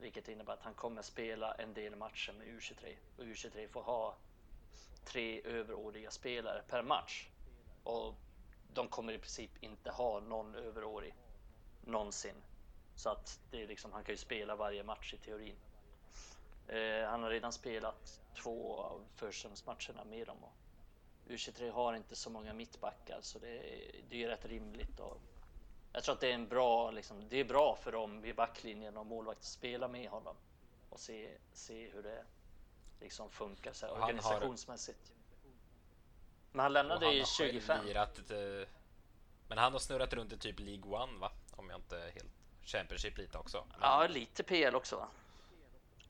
Vilket innebär att han kommer spela en del matcher med U23. Och U23 får ha tre överåriga spelare per match. Och de kommer i princip inte ha någon överårig någonsin. Så att det är liksom, han kan ju spela varje match i teorin. Eh, han har redan spelat två av försäsongsmatcherna med dem. Och U23 har inte så många mittbackar så det är, det är ju rätt rimligt. att jag tror att det är en bra, liksom, det är bra för dem i backlinjen och målvakt att spela med honom och se, se hur det liksom funkar så här, han har- organisationsmässigt. Men han lämnade han i har själv 25. lirat, eh, men han har snurrat runt i typ League One, va? Om jag inte är helt... Championship lite också. Men, Ja, lite PL också va?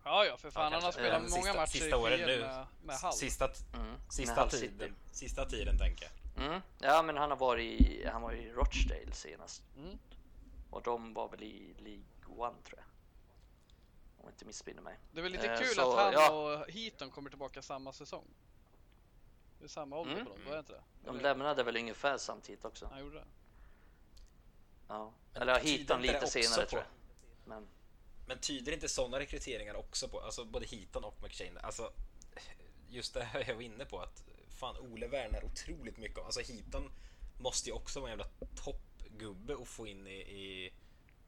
Ja, ja, för fan. han har spelat Eh, många sista- matcher sista i åren PL nu. med, med. Sista, Mm. Med sista, City. tiden, sista tiden, tänker jag. Mm. Ja, men han har varit i, han var i Rochdale senast. Mm. Och de var väl i League One tror jag. Om jag inte missminner mig. Det är väl lite Eh, kul så, att han ja. och Heaton kommer tillbaka samma säsong. Det är samma ålder Mm. på dem, var det inte det? De Eller- lämnade väl ungefär samtidigt också. Han gjorde det. Ja. Men Eller Heaton lite senare på- tror jag. Men Men tyder inte sådana rekryteringar också på, alltså både Heaton och McShane, alltså just det här jag var inne på att fan Ole värnar otroligt mycket alltså Heaton måste ju också vara en jävla toppgubbe att få in i, i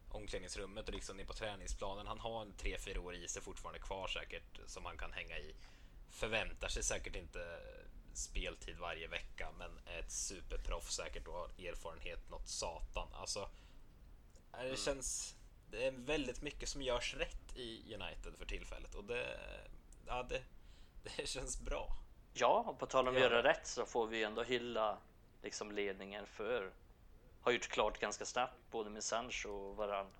omklädningsrummet och liksom ner på träningsplanen. Han har en 3-4 år i sig fortfarande kvar säkert som han kan hänga i. Förväntar sig säkert inte speltid varje vecka men är ett superproffs säkert och har erfarenhet något satan. Alltså det känns... Det är väldigt mycket som görs rätt i United för tillfället och det... Ja, det, [laughs] det känns bra. Ja, och på tal om att Ja. göra rätt så får vi ändå hylla liksom ledningen för har gjort klart ganska snabbt både med Sancho och Varann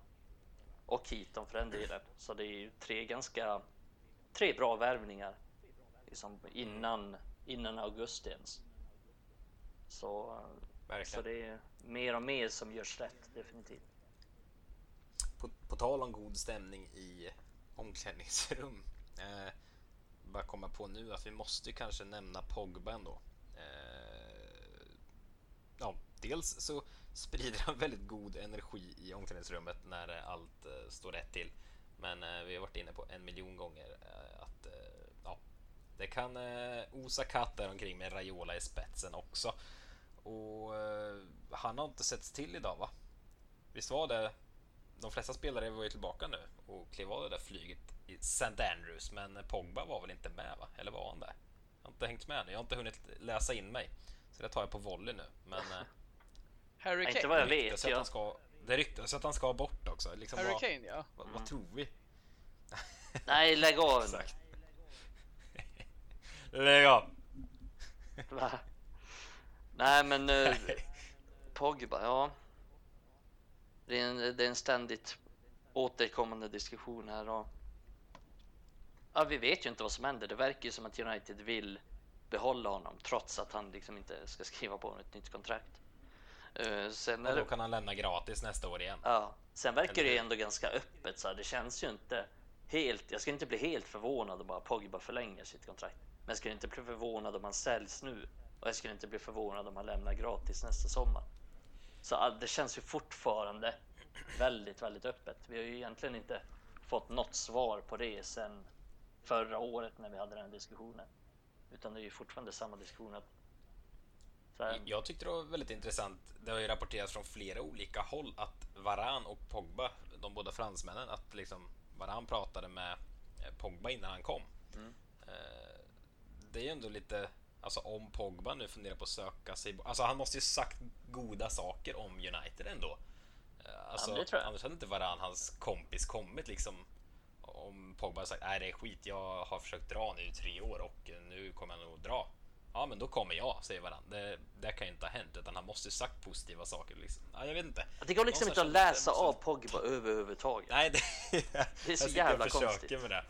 och Heaton för den delen. Så det är ju tre ganska tre bra värvningar liksom innan innan augusti ens. Så, så det är mer och mer som görs rätt definitivt. På, på tal om god stämning i omklädningsrum. Eh, bara komma på nu att vi måste kanske nämna Pogba ändå. Eh, ja, dels så sprider han väldigt god energi i omklädningsrummet när eh, allt eh, står rätt till. Men eh, vi har varit inne på en miljon gånger eh, att eh, ja, det kan eh, osa katt där omkring med Raiola i spetsen också. Och eh, han har inte setts till idag va? Visst var det de flesta spelare var ju tillbaka nu och klev av det där flyget St. Andrews, men Pogba var väl inte med va? Eller var han där? Jag har inte hängt med nu, jag har inte hunnit läsa in mig. Så det tar jag på volley nu. Men eh, Harry Inte Kane. vad jag det vet. han ska, det ryktas att han ska bort också. Liksom, Harry vad, Kane ja. vad, vad tror vi? nej, lägg av nu. Exakt. Lägg av! Va? Nej men eh, Pogba, ja. Det är, en, det är en ständigt återkommande diskussion här och ja, vi vet ju inte vad som händer. Det verkar ju som att United vill behålla honom trots att han liksom inte ska skriva på ett nytt kontrakt. Eh, sen, Och då kan han lämna gratis nästa år igen. ja, sen verkar Eller det ju ändå ganska öppet så här. Det känns ju inte helt. Jag skulle inte bli helt förvånad om bara Pogba förlänger sitt kontrakt. Men jag skulle inte bli förvånad om han säljs nu och jag skulle inte bli förvånad om han lämnar gratis nästa sommar. Så det känns ju fortfarande väldigt, väldigt öppet. Vi har ju egentligen inte fått något svar på det sedan förra året när vi hade den här diskussionen. Utan det är ju fortfarande samma diskussion. Att, så här, Jag tyckte det var väldigt intressant. Det har ju rapporterats från flera olika håll att Varan och Pogba, de båda fransmännen, att liksom Varan pratade med eh, Pogba innan han kom. Mm. Eh, Det är ju ändå lite, alltså om Pogba nu funderar på att söka sig, alltså han måste ju sagt goda saker om United ändå. Eh, Alltså, jag. annars hade inte Varan, hans kompis, kommit liksom. Om Pogba sagt nej det är skit, jag har försökt dra nu i tre år och nu kommer jag nog dra. Ja men då kommer jag, säger Varan. Det, det kan ju inte ha hänt utan han måste ju sagt positiva saker. Liksom. Ja, jag vet inte. det går liksom inte att Någonstans läsa det- av Pogba överhuvudtaget. Nej, det, Det är så jag jävla försöker konstigt. Med det.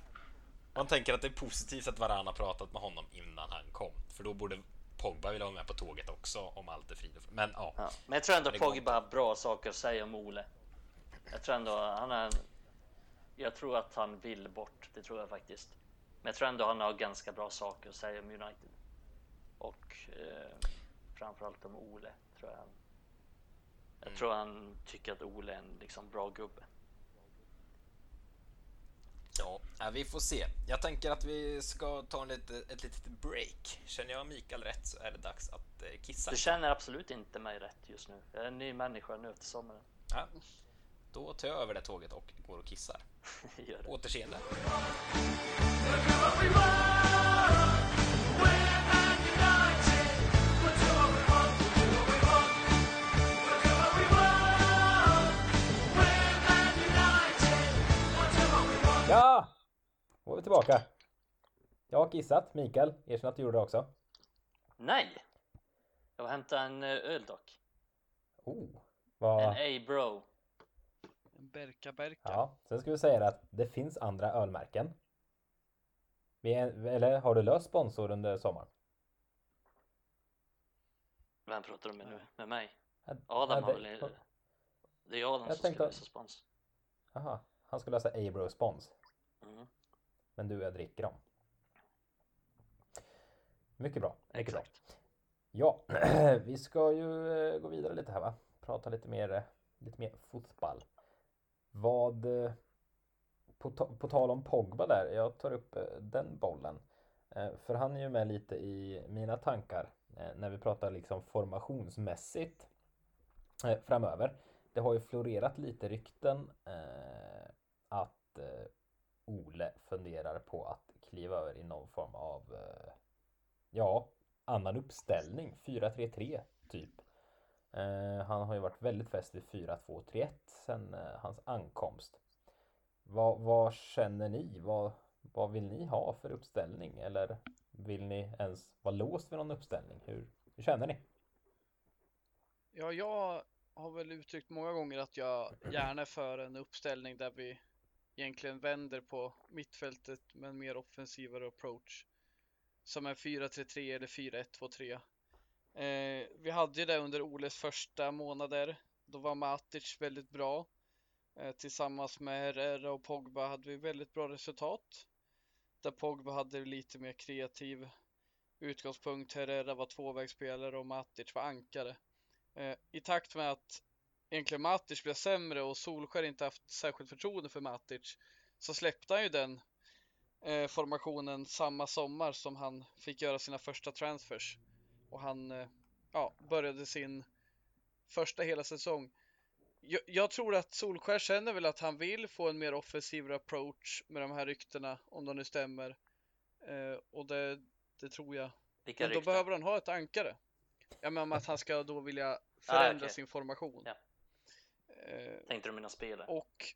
Man tänker att det är positivt att Varan har pratat med honom innan han kom. För då borde Pogba vilja vara med på tåget också om allt är frid och fröjd. Men ja, Ja, men jag tror ändå Pogba har bra saker att säga om Ole. Jag tror ändå han är. Jag tror att han vill bort. Det tror jag faktiskt. Men jag tror ändå han har ganska bra saker att säga om United. Och eh, framförallt om Ole tror jag. Jag Mm. tror han tycker att Ole är en liksom bra gubbe. ja, ja, vi får se. Jag tänker att vi ska ta en lite, ett litet break. Känner jag Mikael rätt så är det dags att eh, kissa. Du känner absolut inte mig rätt just nu. Jag är en ny människa nu efter sommaren. Ja, då tar jag över det tåget och går och kissar. [laughs] Gör det. Återseende. Ja! Då är vi tillbaka. Jag har kissat. Mikael, erkänn att du gjorde det också. Nej! Jag var hämta en eh, öl dock. Oh, En vad... A-bro. Berka Berka. Ja, sen ska vi säga att det finns andra ölmärken. Vi är, eller har du löst sponsor under sommaren? Vem pratar du med nu? Med mig? Ja, Adam har det- väl... Det är Adam Jag som tänkte- ska lösa spons. Aha, han ska lösa Abro spons. Mm, Men du, jag dricker dem. Mycket bra. Mycket bra. exakt. Ja, [clears throat] vi ska ju eh, gå vidare lite här va? Prata lite mer eh, lite mer fotboll. Vad, eh, på, på tal om Pogba där, jag tar upp eh, den bollen. Eh, för han är ju med lite i mina tankar när vi pratar liksom formationsmässigt framöver. Det har ju florerat lite rykten att Ole funderar på att kliva över i någon form av ja, annan uppställning. 4-3-3 typ. Eh, han har ju varit väldigt fäst vid 4-2-3-1 sedan eh, hans ankomst. Vad, vad känner ni? Vad, vad vill ni ha för uppställning? Eller vill ni ens vara låst vid någon uppställning? Hur, hur känner ni? Ja, jag har väl uttryckt många gånger att jag gärna är för en uppställning där vi egentligen vänder på mittfältet med en mer offensivare approach. Som en 4-3-3 eller 4-1-2-3. Eh, vi hade ju det under Oles första månader. Då var Matic väldigt bra. Eh, tillsammans med Herrera och Pogba hade vi väldigt bra resultat. Där Pogba hade lite mer kreativ utgångspunkt. Herrera var tvåvägsspelare och Matic var ankare. Eh, I takt med att egentligen Matic blev sämre och Solskär inte haft särskilt förtroende för Matic så släppte han ju den eh, formationen samma sommar som han fick göra sina första transfers och han eh, ja, började sin första hela säsong. Jag, jag, tror att Solskär känner väl att han vill få en mer offensiv approach med de här ryktena, om de nu stämmer. Eh, och det, det tror jag. Vilka Men då rykten? behöver han ha ett ankare. Jag menar att han ska då vilja förändra ah, okay. sin formation. Ja. Eh, Tänkte du mina spelare? Och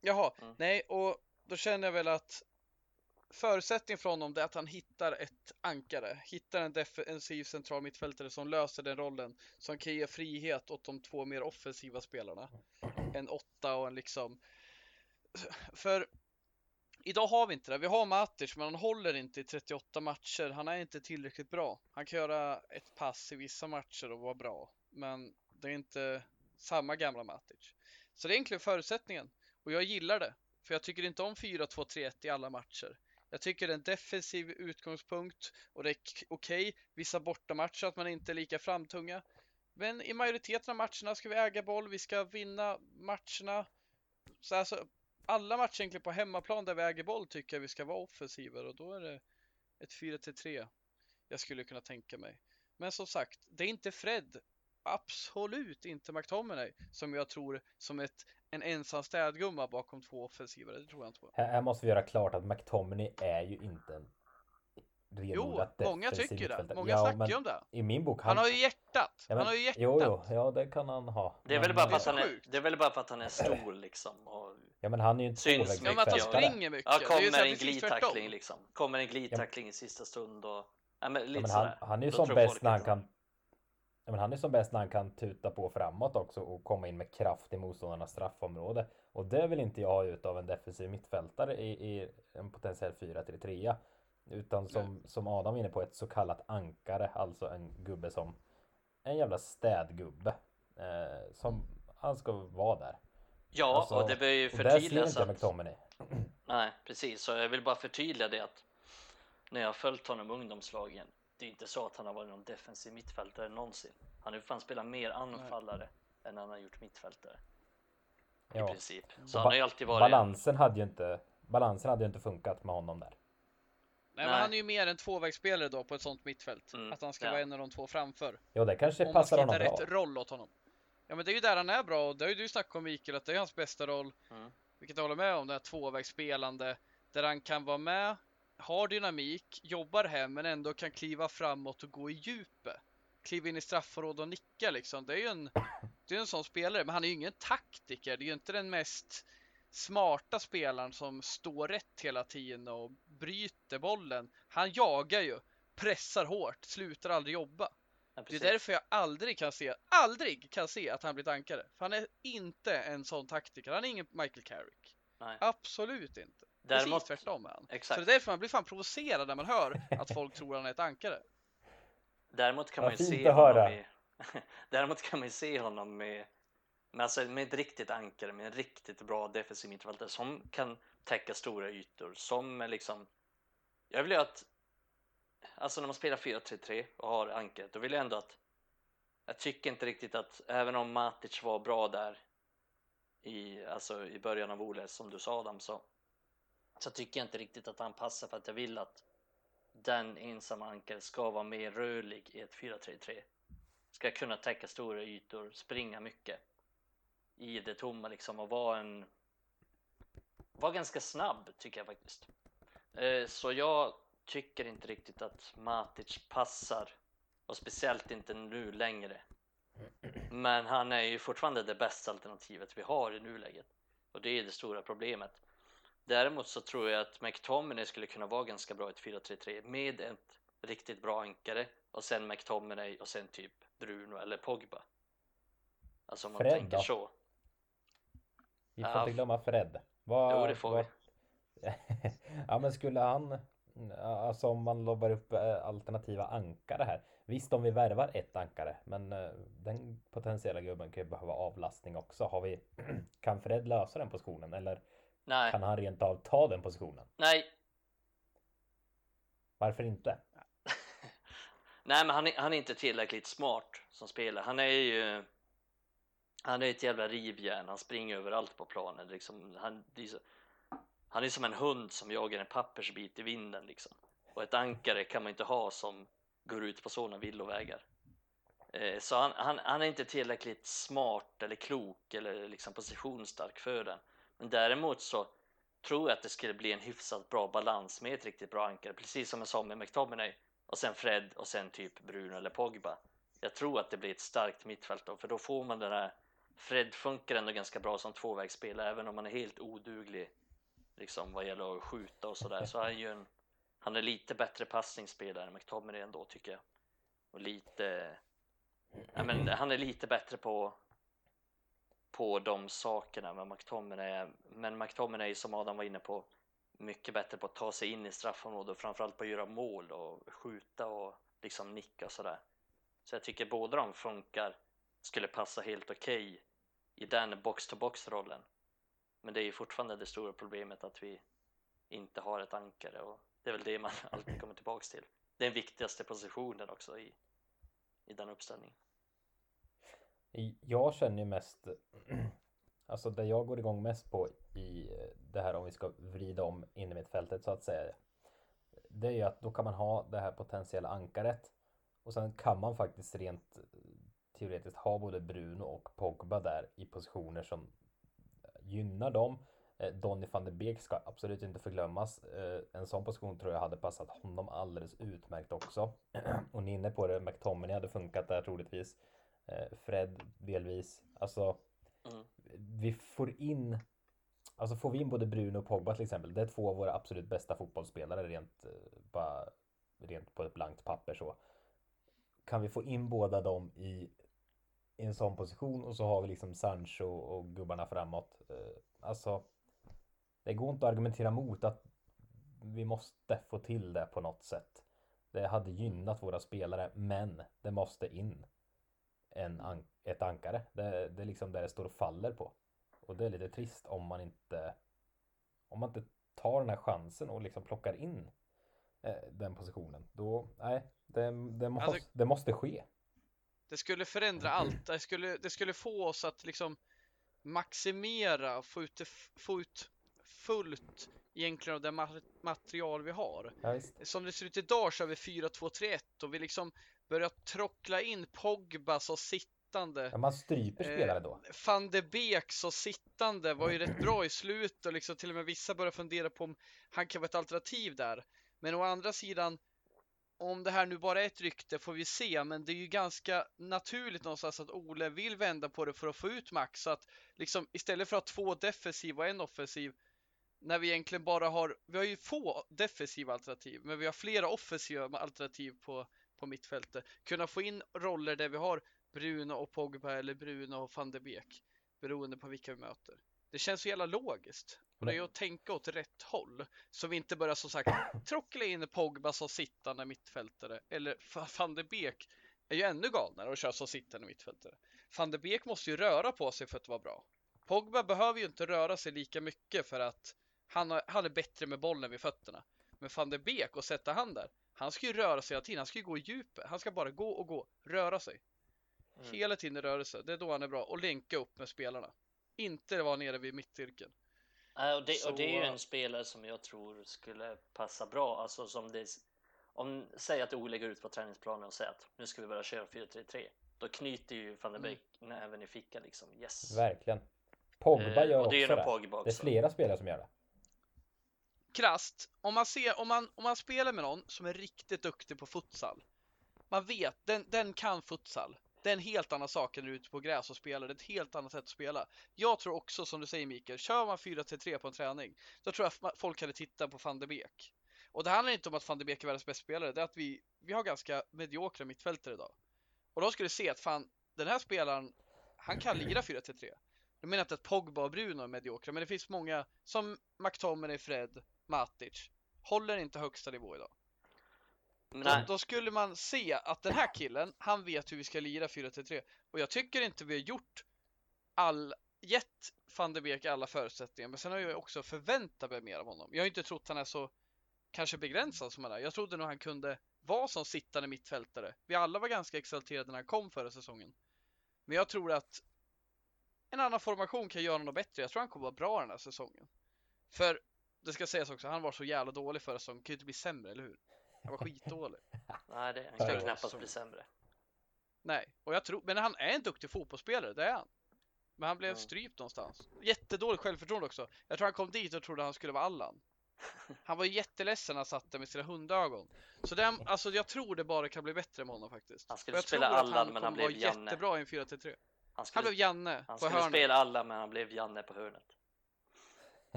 Jaha, mm. nej, och då känner jag väl att förutsättning för honom är att han hittar ett ankare, hittar en defensiv central mittfältare som löser den rollen, som kan ge frihet åt de två mer offensiva spelarna. En åtta och en liksom... För idag har vi inte det. Vi har Matic, men han håller inte i 38 matcher. Han är inte tillräckligt bra. Han kan göra ett pass i vissa matcher och vara bra, men det är inte samma gamla Matic. Så det är egentligen förutsättningen och jag gillar det. För jag tycker inte om 4-2-3-1 i alla matcher. Jag tycker det är en defensiv utgångspunkt och det är okej okay. vissa bortamatcher att man inte är lika framtunga. Men i majoriteten av matcherna ska vi äga boll, vi ska vinna matcherna. Så alltså, alla matcher egentligen på hemmaplan där vi äger boll tycker jag vi ska vara offensivare och då är det ett 4-3 jag skulle kunna tänka mig. Men som sagt, det är inte Fred, absolut inte McTominay som jag tror som ett en ensam städgumma bakom två offensivare. Det tror jag inte på. Här, här måste vi göra klart att McTominay är ju inte en Jo, många tycker det. Många ja, snackar ju om det. I min bok. Han, han har ju hjärtat. Ja, men, han har ju hjärtat. Jo, jo, ja, det kan han ha. Det är väl bara för att han är, det är väl bara för att han är stor liksom. Och ja, men han är ju inte syns Ja, men att han springer mycket. Ja, kommer en glidtackling liksom. Kommer en glidtackling ja. i sista stund och ja, men lite ja, men han, han är ju som bäst när han kan Ja, men han är som bäst när han kan tuta på framåt också och komma in med kraft i motståndarnas straffområde. Och det vill inte jag ha ut av en defensiv mittfältare i, i en potentiell 4-3-3. Utan som, som Adam är inne på, ett så kallat ankare. Alltså en gubbe som en jävla städgubbe. Eh, som han ska vara där. Ja, alltså, och det bör ju förtydligas att... McTominay. Nej, precis. Så jag vill bara förtydliga det att när jag följt honom ungdomslagen det är inte så att han har varit någon defensiv mittfältare någonsin. Han har ju fan spelat mer anfallare Nej. än han har gjort mittfältare. I ja. princip. Så han har ju alltid varit... Balansen hade ju inte, balansen hade ju inte funkat med honom där. Nej, Nej, men han är ju mer en tvåvägsspelare då på ett sånt mittfält. Mm, att han ska ja. vara en av de två framför. Ja, det kanske Om passar honom bra. Om man rätt roll åt honom. Ja, men det är ju där han är bra och det har ju du snackat om Mikael, att det är hans bästa roll. Mm. Vilket jag håller med om, det här tvåvägsspelande. Där han kan vara med har dynamik, jobbar hem men ändå kan kliva framåt och gå i djupet. Kliva in i straffområdet och nicka liksom. Det är ju en, det är en sån spelare, men han är ju ingen taktiker. Det är ju inte den mest smarta spelaren som står rätt hela tiden och bryter bollen. Han jagar ju, pressar hårt, slutar aldrig jobba. Ja, det är därför jag aldrig kan se, aldrig kan se att han blir tankare. För han är inte en sån taktiker. Han är ingen Michael Carrick. Nej. Absolut inte. Däremot, Precis tvärtom är han. Exakt. Så det är därför man blir fan provocerad när man hör att folk [laughs] tror han är ett ankare. Däremot kan man ju se honom i, [laughs] Däremot kan man ju se honom med, med, alltså med ett riktigt ankare, med en riktigt bra defensiv mittfältare som kan täcka stora ytor, som är liksom Jag vill ju att Alltså när man spelar 4-3-3 och har ankaret, då vill jag ändå att jag tycker inte riktigt att, även om Matic var bra där i, alltså i början av Ole, som du sa Adam, så, så tycker jag inte riktigt att han passar för att jag vill att den ensamma ankare ska vara mer rörlig i ett 4-3-3. Ska kunna täcka stora ytor, springa mycket i det tomma liksom och vara en var ganska snabb tycker jag faktiskt. Eh, så jag tycker inte riktigt att Matic passar och speciellt inte nu längre. Men han är ju fortfarande det bästa alternativet vi har i nuläget och det är det stora problemet. Däremot så tror jag att McTominay skulle kunna vara ganska bra i ett 4-3-3 med ett riktigt bra ankare och sen McTominay och sen typ Bruno eller Pogba. Alltså om man Fred tänker då? så. Vi får Ja, inte glömma Fred. Vad, Jo, det får vad... [laughs] ja, men skulle han, alltså om man lobbar upp eh, alternativa ankare här. Visst, om vi värvar ett ankare, men eh, den potentiella gubben kan ju behöva avlastning också. Har vi, [clears throat] kan Fred lösa den positionen eller Nej, kan han rent av ta den positionen? nej, Varför inte? [laughs] nej, men han är, han är inte tillräckligt smart som spelare. Han är ju. Han är ett jävla rivjärn. Han springer överallt på planen. Liksom, han, är så, han är som en hund som jagar en pappersbit i vinden liksom. Och ett ankare kan man inte ha som går ut på sådana villovägar. Eh, så han, han, han är inte tillräckligt smart eller klok eller liksom positionsstark för den. Men däremot så tror jag att det skulle bli en hyfsat bra balans med ett riktigt bra ankare, precis som jag sa med McTominay och sen Fred och sen typ Bruno eller Pogba. Jag tror att det blir ett starkt mittfält då, för då får man den här Fred funkar ändå ganska bra som tvåvägsspelare, även om han är helt oduglig liksom vad gäller att skjuta och sådär. Så han är ju en, han är lite bättre passningsspelare än McTominay ändå tycker jag. Och lite, ja, men han är lite bättre på på de sakerna med McTominay. Men McTominay som Adam var inne på mycket bättre på att ta sig in i straffområdet och framförallt på att göra mål och skjuta och liksom nicka och sådär. Så jag tycker båda de funkar, skulle passa helt okej i den box-to-box rollen. Men det är ju fortfarande det stora problemet att vi inte har ett ankare och det är väl det man [laughs] alltid kommer tillbaks till. Det är den viktigaste positionen också i, i den uppställningen. Jag känner ju mest, [clears throat] alltså det jag går igång mest på i det här om vi ska vrida om in i mitt fältet så att säga. Det är ju att då kan man ha det här potentiella ankaret och sen kan man faktiskt rent teoretiskt ha både Bruno och Pogba där i positioner som gynnar dem. Eh, Donny van de Beek ska absolut inte förglömmas. Eh, en sån position tror jag hade passat honom alldeles utmärkt också. [clears throat] Och ni är inne på det, McTominay hade funkat där troligtvis. Eh, Fred delvis. Alltså, Mm. vi får in Alltså får vi in både Bruno och Pogba till exempel. Det är två av våra absolut bästa fotbollsspelare rent, eh, bara, rent på ett blankt papper så. Kan vi få in båda dem i, i en sån position och så har vi liksom Sancho och gubbarna framåt. Eh, Alltså, det går inte att argumentera mot att vi måste få till det på något sätt. Det hade gynnat våra spelare, men det måste in en an- ett ankare. Det, det är liksom där det står och faller på. Och det är lite trist om man inte om man inte tar den här chansen och liksom plockar in eh, den positionen. Då, nej, det, det, måste, Alltså- det måste ske. Det skulle förändra allt. Det skulle, det skulle få oss att liksom maximera, få ut, få ut fullt egentligen av det ma- material vi har. Ja. Som det ser ut idag så har vi 4-2-3-1 och vi liksom börjar trockla in Pogba så sittande. Ja, man stryper Eh, spelare då. Van de Beek så sittande var ju rätt bra i slut och liksom till och med vissa börjar fundera på om han kan vara ett alternativ där. Men å andra sidan, om det här nu bara är ett rykte får vi se, men det är ju ganska naturligt någonstans att Ole vill vända på det för att få ut max. Så att liksom istället för att ha två defensiva och en offensiv, när vi egentligen bara har, vi har ju få defensiva alternativ, men vi har flera offensiva alternativ på, på mittfältet. Kunna få in roller där vi har Bruno och Pogba eller Bruno och van de Beek beroende på vilka vi möter. Det känns så jävla logiskt. Och det är ju att tänka åt rätt håll så vi inte börjar som sagt [coughs] trockla in Pogba som sittande mittfältare eller van de Beek är ju ännu galnare och kör som sittande mittfältare. Van de Beek måste ju röra på sig för att vara bra. Pogba behöver ju inte röra sig lika mycket för att han, har, han är bättre med bollen vid fötterna. Men van de Beek och sätta han där, han ska ju röra sig hela tiden, han ska ju gå i djupet, han ska bara gå och gå, röra sig. Mm. Hela tiden i rörelse. Det är då han är bra. Och länka upp med spelarna. Inte vara nere vid mittcirkeln. Nej, och, det, Så- och det är ju en spelare som jag tror skulle passa bra. Alltså som det, om säg att Ole går ut på träningsplanen och säger att nu ska vi börja köra 4-3-3. Då knyter ju van der Mm. Beek näven i fickan liksom. Yes. Verkligen. Pogba Eh, gör och också det är ju det. Pogba är också. flera spelare som gör det. Krasst, om man, ser, om, man, om man spelar med någon som är riktigt duktig på futsal. Man vet, den, den kan futsal. Det är en helt annan sak än du är ute på gräs och spelar. Det är ett helt annat sätt att spela. Jag tror också, som du säger Mikael, kör man 4-3 på en träning, då tror jag att folk hade tittat på van de Beek. Och det handlar inte om att van de Beek är världens bästa spelare, det är att vi, vi har ganska mediokra mittfältare idag. Och de skulle se att fan, den här spelaren, han kan lira 4-3. Jag menar inte att Pogba och Bruno är mediokra, men det finns många som McTominay, Fred, Matic, håller inte högsta nivå idag. Nej, då skulle man se att den här killen, han vet hur vi ska lira 4-3. Och jag tycker inte vi har gjort all, gett van de Beek alla förutsättningar. Men sen har jag också förväntat mig mer av honom. Jag har inte trott han är så kanske begränsad som han är. Jag trodde nog han kunde vara som sittande mittfältare. Vi alla var ganska exalterade när han kom förra säsongen. Men jag tror att en annan formation kan göra honom bättre. Jag tror han kommer vara bra den här säsongen. För det ska sägas också, han var så jävla dålig förra säsongen. Kan ju inte bli sämre, eller hur? Han var skitdålig. [laughs] nej det, han kan knappast säsongen. bli sämre. Nej, och jag tror, men han är en duktig fotbollsspelare, det är han. Men han blev Mm. strypt någonstans. Jättedåligt självförtroende också. Jag tror han kom dit och trodde han skulle vara Allan. [laughs] Han var jätteledsen när han satt där med sina hundögon. Så den, alltså jag tror det bara kan bli bättre med honom faktiskt. Han skulle Och jag spela tror att Allan, men han kommer vara blev Janne. jättebra i en 4-3. Han Han skulle, blev Janne han skulle hörnet. spela alla, men han blev Janne på hörnet.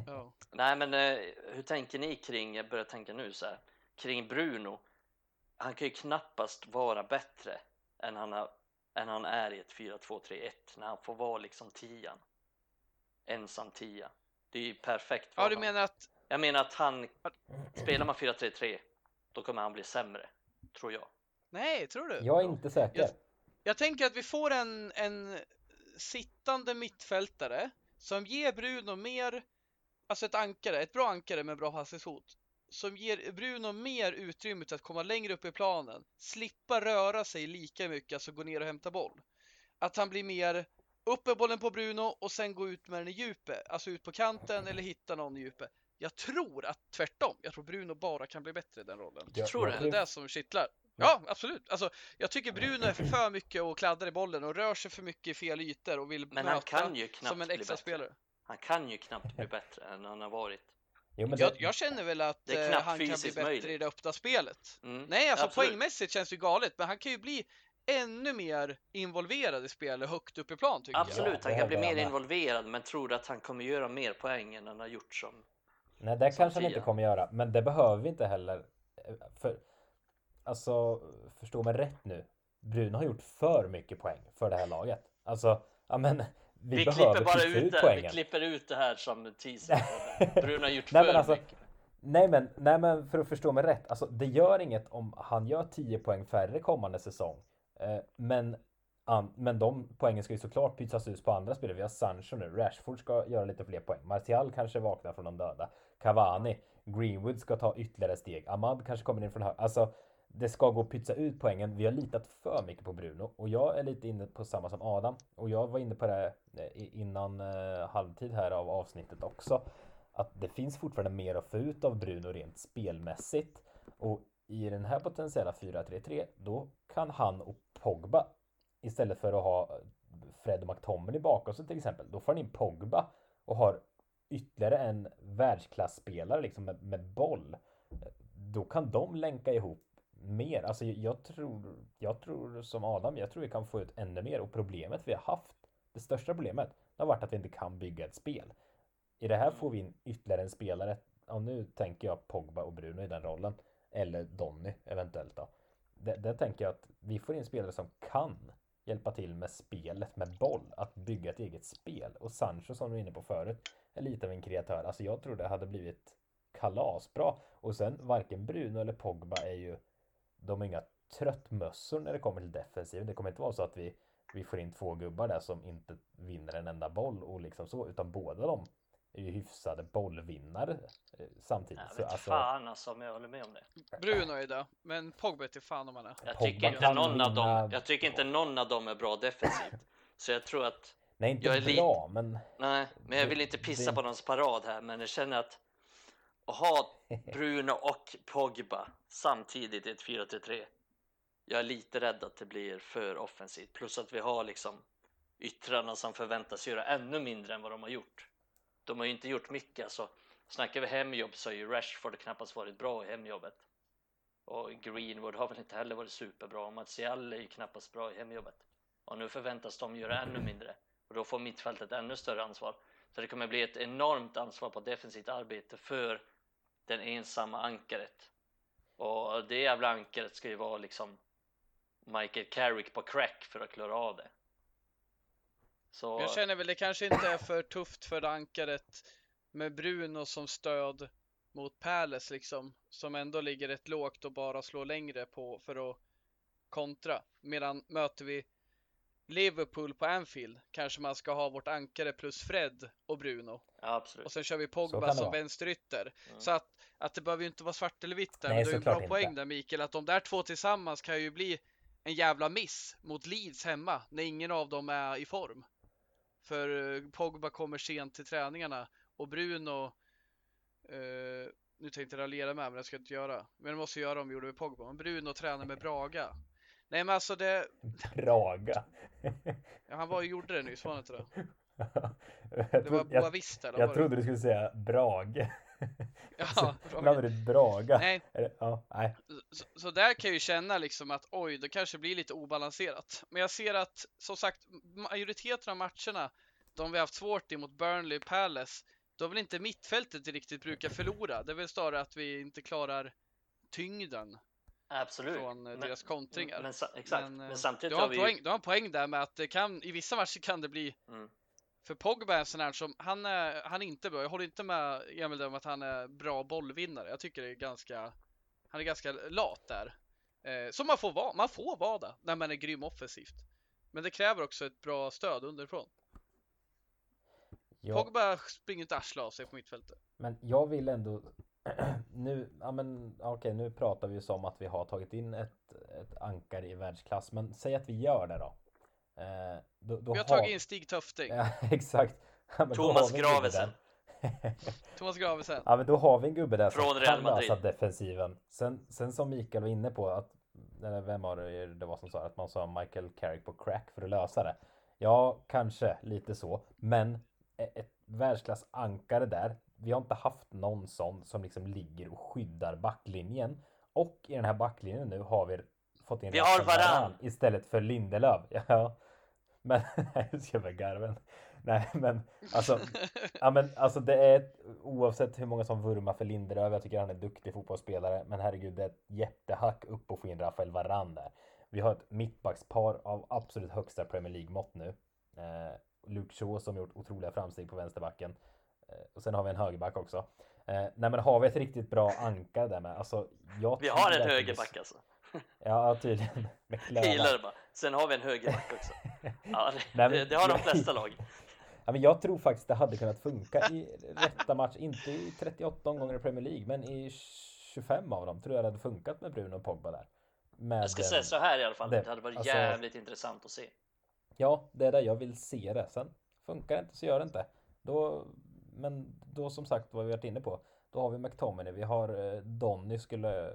Ja. Nej, men eh, hur tänker ni kring, jag börjar tänka nu så här, kring Bruno? Han kan ju knappast vara bättre än han, har, än han är i ett 4-2-3-1 när han får vara liksom tian. Ensam tia. Det är ju perfekt för ja, du honom. menar att Jag menar att han, spelar man 4-3-3, då kommer han bli sämre, tror jag. Nej, tror du? Jag är inte säker. Jag- Jag tänker att vi får en, en sittande mittfältare som ger Bruno mer, alltså ett ankare, ett bra ankare med bra passningshot. Som ger Bruno mer utrymme till att komma längre upp i planen, slippa röra sig lika mycket, alltså gå ner och hämta boll. Att han blir mer upp med bollen på Bruno och sen gå ut med den i djupet, alltså ut på kanten eller hitta någon i djupet. Jag tror att tvärtom, jag tror Bruno bara kan bli bättre i den rollen. Jag, tror jag Det är det som kittlar. Ja, absolut. Alltså, jag tycker Bruno är för mycket och kladdar i bollen och rör sig för mycket i fel ytor och vill Men han möta kan ju knappt som en bli extra bättre. spelare. Han kan ju knappt bli bättre än han har varit. Jo, men Jag, det, jag känner väl att eh, han kan bli bättre möjligt. i det öppna spelet. Mm. Nej, alltså Absolut. poängmässigt känns det ju galet, men han kan ju bli ännu mer involverad i spelet högt upp i plan tycker Absolut, det han kan bli jag mer med. involverad, men tror att han kommer göra mer poäng än han har gjort som... nej, det som kanske han inte kommer göra. Men det behöver vi inte heller. För, alltså, förstå mig rätt nu. Bruno har gjort för mycket poäng för det här laget. Alltså, ja men vi, Vi, klipper bara ut det, vi poängen. klipper ut det här som teaser. Bruno har gjort Nej, för men alltså, mycket. Nej men, nej men för att förstå mig rätt, alltså det gör inget om han gör 10 poäng färre kommande säsong. Eh, men, an, men de poängen ska ju såklart pytsas ut på andra spelare. Vi har Sancho nu, Rashford ska göra lite fler poäng. Martial kanske vaknar från de döda. Cavani, Greenwood ska ta ytterligare steg. Ahmad kanske kommer in från höger. Alltså det ska gå att pytsa ut poängen. Vi har litat för mycket på Bruno och jag är lite inne på samma som Adam och jag var inne på det eh, innan eh, halvtid här av avsnittet också att det finns fortfarande mer att få ut av Bruno rent spelmässigt. Och i den här potentiella 4-3-3 då kan han och Pogba istället för att ha eh, Fred och McTominay bakom sig till exempel. Då får han in Pogba och har ytterligare en världsklasspelare liksom med, med boll. Då kan de länka ihop mer. Alltså jag tror, jag tror som Adam, jag tror vi kan få ut ännu mer och problemet vi har haft, det största problemet, det har varit att vi inte kan bygga ett spel. I det här får vi in ytterligare en spelare. Och nu tänker jag Pogba och Bruno i den rollen. Eller Donny eventuellt då. Där, där tänker jag att vi får in spelare som kan hjälpa till med spelet, med boll, att bygga ett eget spel. Och Sancho som du var inne på förut är lite av en kreatör. Alltså jag tror det hade blivit kalasbra. Och sen varken Bruno eller Pogba är ju de är inga tröttmössor när det kommer till defensiven. Det kommer inte vara så att vi, vi får in två gubbar där som inte vinner en enda boll och liksom så, utan båda de är ju hyfsade bollvinnare eh, samtidigt. Jag Så, vet alltså, fan alltså om jag håller med om det. Bruno är det, men Pogba är till fan om han är. Jag tycker, inte någon av dem, jag tycker inte någon av dem är bra defensivt. [laughs] Så jag tror att, nej, inte jag är bra, men nej, men jag vill inte pissa det- på någons parad här, men jag känner att ha Bruno och Pogba samtidigt i ett 4-3-3. Jag är lite rädd att det blir för offensivt, plus att vi har liksom yttrarna som förväntas göra ännu mindre än vad de har gjort. De har ju inte gjort mycket, alltså snackar vi hemjobb så har ju Rashford knappast varit bra i hemjobbet. Och Greenwood har väl inte heller varit superbra och Martial är ju knappast bra i hemjobbet. Och nu förväntas de göra ännu mindre och då får mittfältet ännu större ansvar. Så det kommer bli ett enormt ansvar på defensivt arbete för den ensamma ankaret. Och det jävla ankaret ska ju vara liksom Michael Carrick på crack för att klara av det. Så Jag känner väl det kanske inte är för tufft för det ankaret med Bruno som stöd mot Palace liksom, som ändå ligger rätt lågt och bara slår längre på för att kontra. Medan möter vi Liverpool på Anfield kanske man ska ha vårt ankare plus Fred och Bruno ja, absolut. och sen kör vi Pogba som vänsterytter. Mm. Så att, att det behöver ju inte vara svart eller vitt där. Nej, men du har ju en bra poäng inte. där Mikael, att de där två tillsammans kan ju bli en jävla miss mot Leeds hemma när ingen av dem är i form. För eh, Pogba kommer sent till träningarna och Bruno eh, nu tänkte jag raljera med men det ska jag inte göra. Men det måste jag göra om vi gjorde med Pogba. Men Bruno tränar med Braga. Nej men alltså det, Braga. ja, han var ju gjorde det nyss, var han inte det? jag, Det var jag, Boavista eller jag det? trodde du skulle säga Brage. Ja, [laughs] Blandade du Braga? Nej, Ja, nej. Så, så där kan jag ju känna liksom att oj, det kanske blir lite obalanserat. Men jag ser att som sagt majoriteten av matcherna, de vi haft svårt i mot Burnley Palace, då vill inte mittfältet riktigt brukar förlora. Det är väl snarare att vi inte klarar tyngden Absolut. från eh, Men- deras kontringar. Men, exakt, men, Men, eh, samtidigt Du har har, vi poäng, du har en poäng där med att det kan, i vissa matcher kan det bli Mm. för Pogba är en sån här som, han är, han är inte bra. Jag håller inte med Emil om att han är bra bollvinnare. Jag tycker det är ganska, han är ganska lat där. Eh, så man får vara, man får vara det när man är grym offensivt. Men det kräver också ett bra stöd underifrån. Ja, Pogba springer inte arsle av sig på mittfältet. men jag vill ändå [clears throat] nu, ja men okej, nu pratar vi ju som att vi har tagit in ett, ett ankare i världsklass, men säg att vi gör det då. Eh, då, då Vi har tagit in Stig Töfting, Ja, [laughs] exakt. Ja, Thomas har vi en gubbe Gravesen. där. [laughs] Thomas Gravesen. Ja men då har vi en gubbe där som Från Real kan Madrid. lösa defensiven. Sen, sen som Mikael var inne på att, eller vem var det det var som sa att man sa Michael Carrick på crack för att lösa det. Ja, kanske lite så, men e- ett världsklassankare där. Vi har inte haft någon sån som liksom ligger och skyddar backlinjen. Och i den här backlinjen nu har vi fått in Vi har. Varane istället för Lindelöf. [laughs] Ja, men [laughs] jag ska väl garven. Nej, men alltså [laughs] Ja men alltså det är ett, oavsett hur många som vurmar för Lindelöf, jag tycker han är duktig fotbollsspelare, men herregud det är ett jättehack upp och få in Rafael Varane där. Vi har ett mittbackspar av absolut högsta Premier League-mått nu. Eh, Luke Shaw som gjort otroliga framsteg på vänsterbacken. Eh, och sen har vi en högerback också. Eh, nej men har vi ett riktigt bra ankare där med? Alltså, jag Vi har en högerback alltså. [laughs] Ja tydligen. [laughs] Gillar det bara. Sen har vi en högerback också. [laughs] Ja, det, Nej, men- det, det har de flesta lag. Ja, men jag tror faktiskt det hade kunnat funka i rätta match, inte i 38 omgångar i Premier League, men i 25 av dem tror jag det hade funkat med Bruno och Pogba där. Med, Jag ska eh, säga så här i alla fall. det- Det hade varit alltså- jävligt intressant att se. Ja, det är där jag vill se det. Sen funkar det inte så gör det inte. Då, men då som sagt vad vi varit inne på. Då har vi McTominay, vi har eh, Donny skulle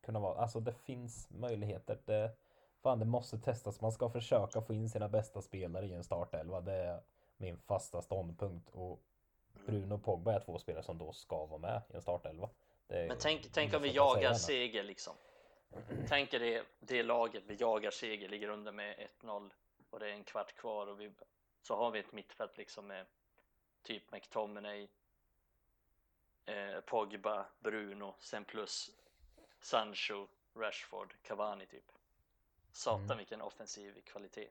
kunna vara. Alltså det finns möjligheter. Det, fan, det måste testas. Man ska försöka få in sina bästa spelare i en startelva. Det är min fasta ståndpunkt. Och Bruno och Pogba är två spelare som då ska vara med i en startelva. Är Men tänk, tänk om vi jagar seger liksom. Tänk er det, det laget vi jagar seger, ligger under med 1-0 och det är en kvart kvar och vi, så har vi ett mittfält liksom med typ McTominay, eh, Pogba, Bruno, sen plus Sancho, Rashford, Cavani typ. Satan Mm. vilken offensiv kvalitet.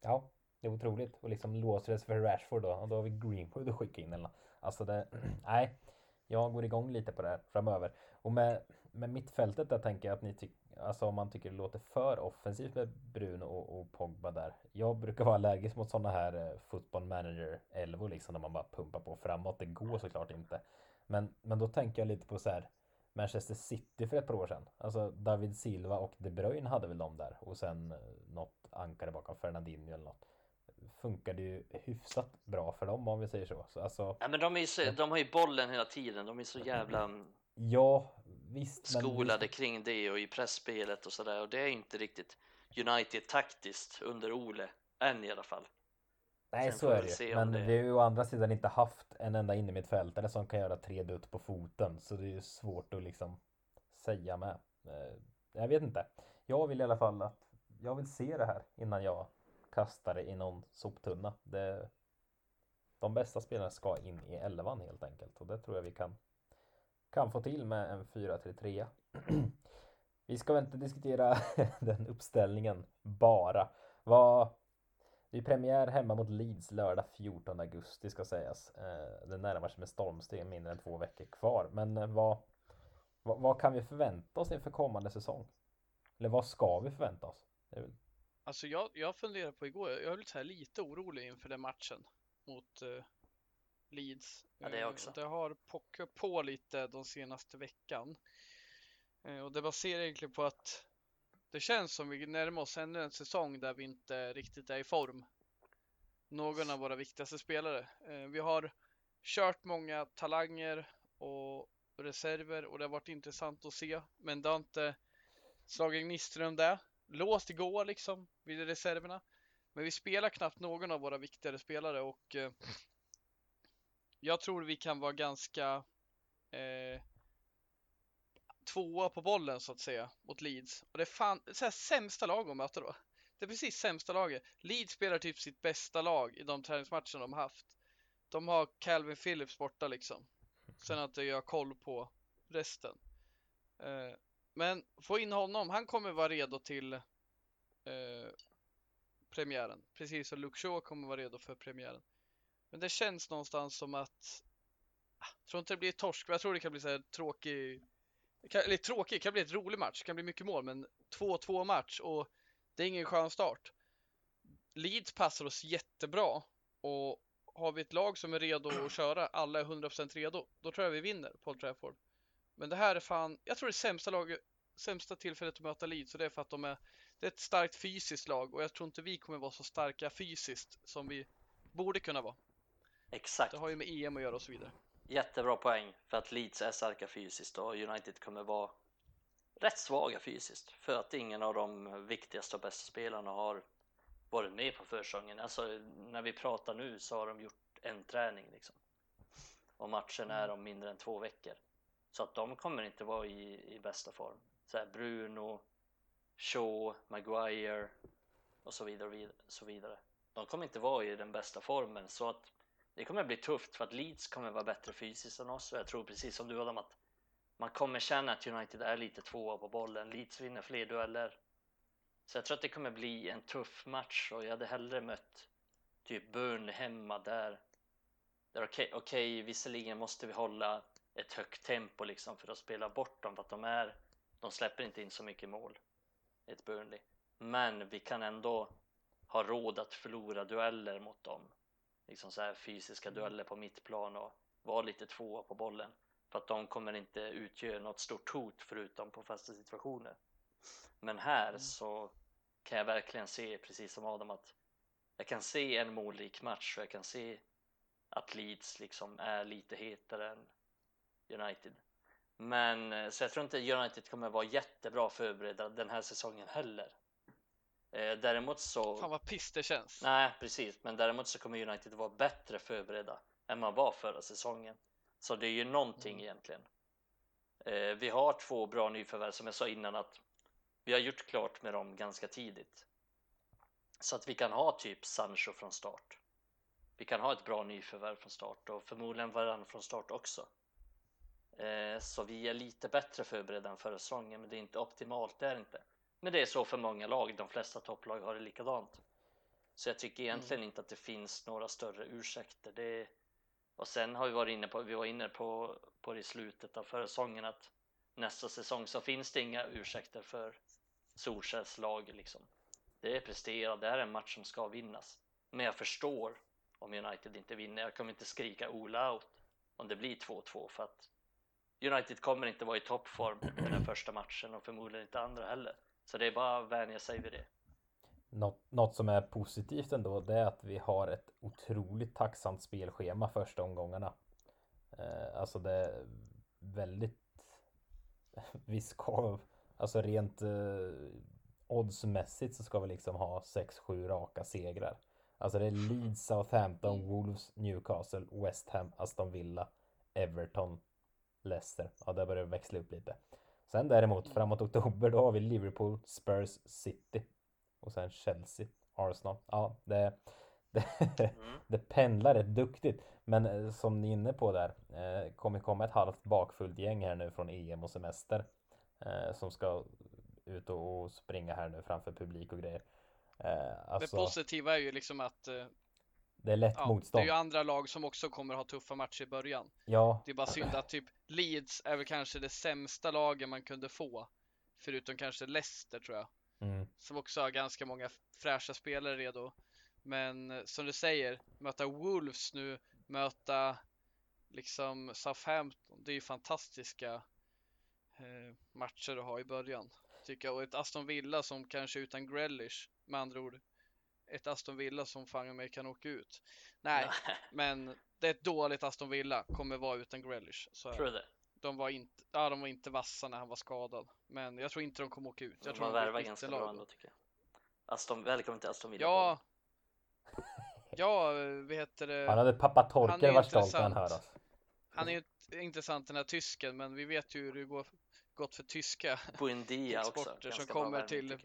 Ja, det är otroligt. Och liksom sig för Rashford då. Och då har vi Greenwood att skicka in eller. Alltså det, [clears throat] nej. Jag går igång lite på det här framöver. Och med, med mittfältet där tänker jag att ni tycker, Alltså om man tycker det låter för offensivt med Bruno och, och Pogba där. Jag brukar vara allergisk mot sådana här eh, football manager 11 liksom när man bara pumpar på framåt. Det går såklart inte. Men, men då tänker jag lite på så här Manchester City för ett par år sedan. Alltså David Silva och De Bruyne hade väl de där och sen eh, något ankare bakom Fernandinho eller något. Funkade ju hyfsat bra för dem om vi säger så. så alltså, Ja, men de, är så, de har ju bollen hela tiden. De är så jävla ja, visst. men skolade kring det och i pressspelet och sådär. Och det är inte riktigt United taktiskt under Ole, än i alla fall. Nej, Sen så är det ju. Men det- vi har ju å andra sidan inte haft en enda innermittfältare som kan göra tre dutt på foten. Så det är ju svårt att liksom säga med. Eh, Jag vet inte. Jag vill i alla fall att jag vill se det här innan jag kastar det i någon soptunna. Det, de bästa spelarna ska in i elvan helt enkelt. Och det tror jag vi kan, kan få till med en 4-3-3. Vi ska väl inte diskutera [laughs] den uppställningen bara. Vad, det är premiär hemma mot Leeds lördag 14 augusti ska sägas. Eh, det närmar sig med stormsteg mindre än två veckor kvar. Men eh, vad, vad, vad kan vi förvänta oss inför kommande säsong? Eller vad ska vi förvänta oss? Väl- Alltså jag, jag funderar på igår, jag är lite, så här lite orolig inför den matchen mot eh, Leeds. Ja, det Eh, också. Det har pockat på lite de senaste veckan. Eh, och det baserar egentligen på att det känns som vi närmar oss ännu en säsong där vi inte riktigt är i form. Någon av våra viktigaste spelare. Eh, vi har kört många talanger och reserver och det har varit intressant att se. Men det har inte slagit gnistor om det. Låst igår liksom vid reserverna. Men vi spelar knappt någon av våra viktigare spelare och jag tror vi kan vara ganska eh, tvåa på bollen så att säga mot Leeds. Och det är fan så här, sämsta lag att möta då. Det är precis sämsta laget. Leeds spelar typ sitt bästa lag i de träningsmatcherna de har haft. De har Calvin Phillips borta liksom. Sen att jag har koll på resten. Eh, men få in honom, han kommer vara redo till eh, premiären. Precis som Luke Shaw kommer vara redo för premiären. Men det känns någonstans som att ah, jag tror inte det blir torsk, men jag tror det kan bli så här tråkig kan, eller tråkig, det kan bli ett rolig match, det kan bli mycket mål, men 2-2 match och det är ingen skön start. Leeds passar oss jättebra och har vi ett lag som är redo att köra, alla är 100% redo, då tror jag vi vinner Paul Trafford. Men det här är fan, jag tror det är sämsta lag, sämsta tillfället att möta Leeds och det är för att de är, det är ett starkt fysiskt lag och jag tror inte vi kommer vara så starka fysiskt som vi borde kunna vara. Exakt. Det har ju med EM att göra och så vidare. Jättebra poäng för att Leeds är starka fysiskt och United kommer vara rätt svaga fysiskt för att ingen av de viktigaste och bästa spelarna har varit med på försäsongen. Alltså när vi pratar nu så har de gjort en träning liksom. Och matchen är om mindre än två veckor. Så att de kommer inte vara i, i bästa form. Så här Bruno, Shaw, Maguire och så vidare, och så vidare. De kommer inte vara i den bästa formen så att det kommer bli tufft för att Leeds kommer vara bättre fysiskt än oss och jag tror precis som du Adam att man kommer känna att United är lite tvåa på bollen. Leeds vinner fler dueller. Så jag tror att det kommer bli en tuff match och jag hade hellre mött typ Burnley hemma där. där Okej, okej, visserligen måste vi hålla ett högt tempo liksom för att spela bort dem för att de är de släpper inte in så mycket mål. Ett Burnley. Men vi kan ändå ha råd att förlora dueller mot dem liksom så här fysiska dueller på mittplan och vara lite tvåa på bollen. För att de kommer inte utgöra något stort hot förutom på fasta situationer. Men här så kan jag verkligen se, precis som Adam, att jag kan se en målrik match och jag kan se att Leeds liksom är lite hetare än United. Men eh, så jag tror inte United kommer vara jättebra förberedda den här säsongen heller. Eh, Däremot så Fan vad piss det känns. Nej, precis. Men däremot så kommer United vara bättre förberedda än man var förra säsongen. Så det är ju någonting Mm. egentligen. Eh, vi har två bra nyförvärv som jag sa innan att vi har gjort klart med dem ganska tidigt. Så att vi kan ha typ Sancho från start. Vi kan ha ett bra nyförvärv från start och förmodligen varann från start också. Eh, så vi är lite bättre förberedda än förra säsongen, men det är inte optimalt, det är det inte. Men det är så för många lag, de flesta topplag har det likadant. Så jag tycker egentligen inte att det finns några större ursäkter. Det och sen har vi varit inne på, vi var inne på, på det i slutet av förra säsongen att nästa säsong så finns det inga ursäkter för Solskjaers lag liksom. Det är presterat, det här är en match som ska vinnas. Men jag förstår om United inte vinner. Jag kommer inte skrika Ola out om det blir 2-2 för att United kommer inte vara i toppform den första matchen och förmodligen inte andra heller. Så det är bara att vänja sig vid det. Något, något som är positivt ändå det är att vi har ett otroligt tacksamt spelschema första omgångarna. Eh, alltså det är väldigt [laughs] vi ska alltså rent eh, oddsmässigt så ska vi liksom ha 6-7 raka segrar. Alltså det är Leeds, Southampton, Wolves, Newcastle, West Ham, Aston Villa, Everton, Leicester. Ja, där börjar det växla upp lite. Sen däremot framåt oktober då har vi Liverpool, Spurs, City och sen Chelsea, Arsenal. Ja, det, det, mm. [laughs] det pendlar rätt duktigt. Men eh, som ni är inne på där, eh, kommer komma ett halvt bakfullt gäng här nu från EM och semester. Eh, som ska ut och, och springa här nu framför publik och grejer. Eh, alltså, det positiva är ju liksom att det är lätt ja, motstånd. Det är ju andra lag som också kommer ha tuffa matcher i början. Ja. Det är bara synd att typ Leeds är väl kanske det sämsta laget man kunde få. Förutom kanske Leicester tror jag. Mm. Som också har ganska många fräscha spelare redo. Men eh, som du säger, möta Wolves nu, möta liksom Southampton. Det är ju fantastiska eh, matcher att ha i början. Tycker jag. Och ett Aston Villa som kanske utan Grealish med andra ord ett Aston Villa som fan mig kan åka ut. Nej, [laughs] men det är ett dåligt Aston Villa kommer vara utan Grealish. Så tror du det? De var inte, ja, de var inte vassa när han var skadad, men jag tror inte de kommer åka ut. Jag de tror de värvar ganska bra ändå tycker jag. Aston, välkommen till Aston Villa. Ja. Ja, vad heter det? Han hade pappa Torkel var stolt när han hör oss. Han är ju intressant den här tysken, men vi vet ju hur det går gått för tyska Buendia också. som kommer till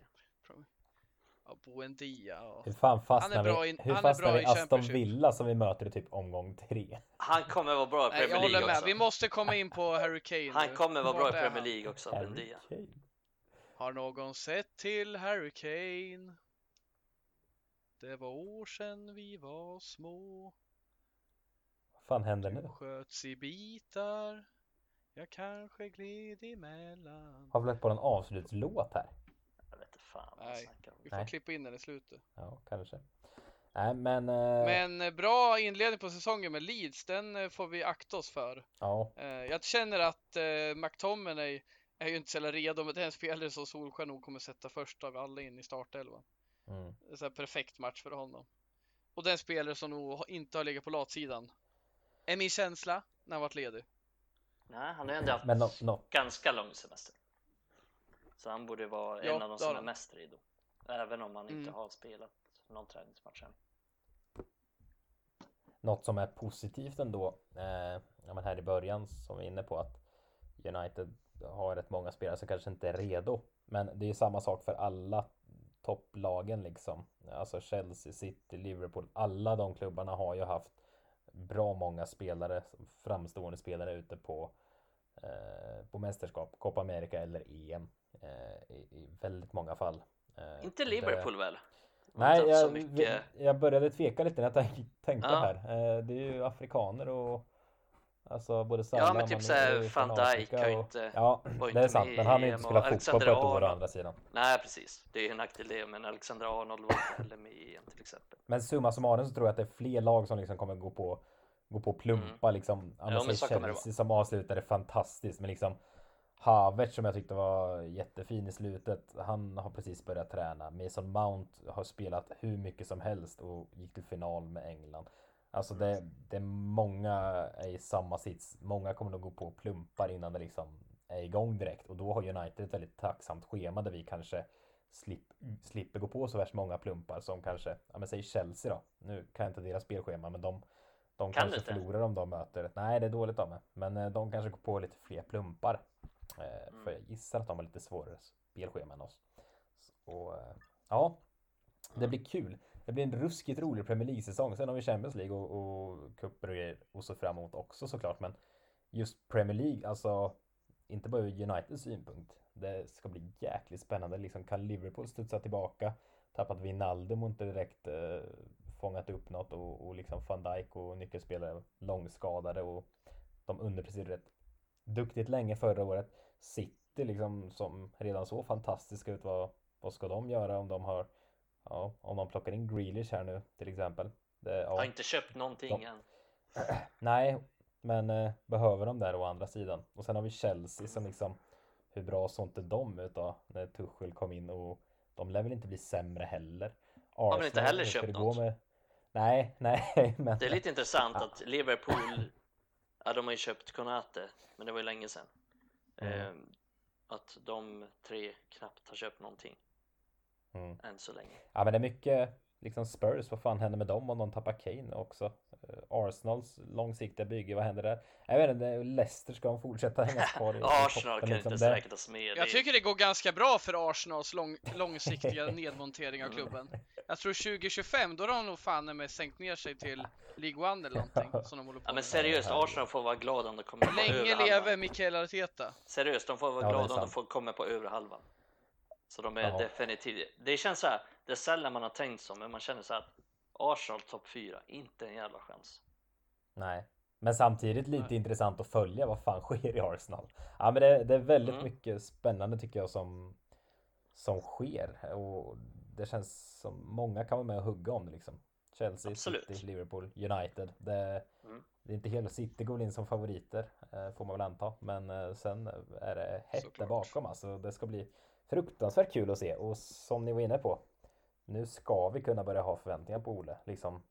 Ja, Buendia och... Hur fan fastnar vi, in, hur fastnar vi Aston Villa som vi möter i typ omgång tre? Han kommer vara bra i Premier League jag också. Vi måste komma in på Harry Kane Han kommer vara bra i Premier League också, Buendia. Har någon sett till Harry Kane? Det var år sedan vi var små. Vad fan händer nu? Sköts i bitar. Jag kanske gled emellan. Har vi lagt på en avslutslåt här? Jag vet inte fan Nej, vi får Nej. klippa in den i slutet. Ja, kanske. Nej, men... Eh... Men eh, bra inledning på säsongen med Leeds, den eh, får vi akta oss för. Ja. Eh, jag känner att eh, McTominay är ju inte så redo, men det är en spelare som Solskjaer nog kommer sätta först av alla in i startelvan. Mm. Det är en perfekt match för honom. Och den spelare som nog inte har legat på latsidan. Är min känsla när han varit ledig. Nej, han har ju ändå haft no, no. ganska lång semester. Så han borde vara ja, en av de som är mest redo. Även om han mm. inte har spelat någon träningsmatch än. Något som är positivt ändå, eh, ja, men här i början som vi är inne på att United har rätt många spelare som kanske inte är redo. Men det är samma sak för alla topplagen liksom. Alltså Chelsea, City, Liverpool. Alla de klubbarna har ju haft bra många spelare, framstående spelare ute på Eh, på mästerskap, Copa America eller EM eh, i, i väldigt många fall. Eh, inte Liverpool det... väl? Nej, jag, mycket... jag började tveka lite när jag tänkte ja. här. Det är ju afrikaner och Alltså både Salah, Ja men typ såhär van Dijk har ju inte Ja det är sant men han har ju inte spelat fotboll på ett år å andra sidan Nej precis Det är ju en nackdel det men Alexander Arnold var inte heller med i EM till exempel Men summa summarum så tror jag att det är fler lag som liksom kommer gå på gå på plumpa mm. liksom. Ja, ja, men Chelsea som avslutade fantastiskt men liksom Havertz som jag tyckte var jättefin i slutet. Han har precis börjat träna. Mason Mount har spelat hur mycket som helst och gick till final med England. Alltså det, mm. det är många i samma sits. Många kommer nog gå på plumpar innan det liksom är igång direkt och då har United ett väldigt tacksamt schema där vi kanske slip, slipper gå på så värst många plumpar som kanske, ja men säg Chelsea då. Nu kan jag inte deras spelschema men de de kan kanske inte. förlorar om de möter. Nej, det är dåligt av mig. Men eh, de kanske går på lite fler plumpar. Eh, mm. För jag gissar att de har lite svårare spelschema än oss. Och eh, ja, det blir kul. Det blir en ruskigt rolig Premier League-säsong. Sen har vi Champions League och, och cuper och grejer och så fram emot också såklart. Men just Premier League, alltså inte bara ur Uniteds synpunkt. Det ska bli jäkligt spännande. Liksom kan Liverpool studsa tillbaka? Tappat Wijnaldum och inte direkt eh, fångat upp något och, och liksom van Dijk och nyckelspelare långskadade och de underpresterade duktigt länge förra året. City liksom som redan så fantastiska ut var vad ska de göra om de har, ja, om de plockar in Grealish här nu till exempel. Det, ja, Har inte köpt någonting Ja. än. [clears throat] nej, men eh, behöver de där å andra sidan. Och sen har vi Chelsea som liksom, hur bra såg inte de ut då när Tuchel kom in och de lär väl inte bli sämre heller. Har väl inte Arsenal, heller köpt något? Med... Nej, [laughs] nej, men Det är lite intressant Ja. att Liverpool, ja de har ju köpt Konate, men det var ju länge sedan. Mm. Ehm, att de tre knappt har köpt någonting Mm. än så länge. Ja men det är mycket liksom Spurs, vad fan händer med dem om de tappar Kane också? Eh, Arsenals långsiktiga bygge, vad händer där? Jag vet inte, Leicester ska de fortsätta hänga kvar i [laughs] Arsenal toppen, kan liksom. inte räknas med. Jag tycker det går ganska bra för Arsenals lång, långsiktiga [laughs] nedmontering av klubben. Jag tror 2025, då har de nog fan med sänkt ner sig till League One eller någonting som de håller på Ja men seriöst. Arsenal får vara glada om de kommer på Länge leve. Mikael Arteta. Seriöst, de får vara Ja, glada om de får komma på övre halvan. Så de är Ja. definitivt, det känns så här, det är sällan man har tänkt så, men man känner så här att Arsenal topp 4, inte en jävla chans. Nej, men samtidigt lite Nej. intressant att följa vad fan sker i Arsenal. Ja men det, det är väldigt Mm. mycket spännande tycker jag som som sker och det känns som många kan vara med och hugga om det liksom. Chelsea, Absolut. City, Liverpool, United. Det, Mm. det är inte hela City går in som favoriter eh, får man väl anta, men eh, sen är det hett där bakom alltså. Det ska bli fruktansvärt kul att se och som ni var inne på. Nu ska vi kunna börja ha förväntningar på Ole liksom.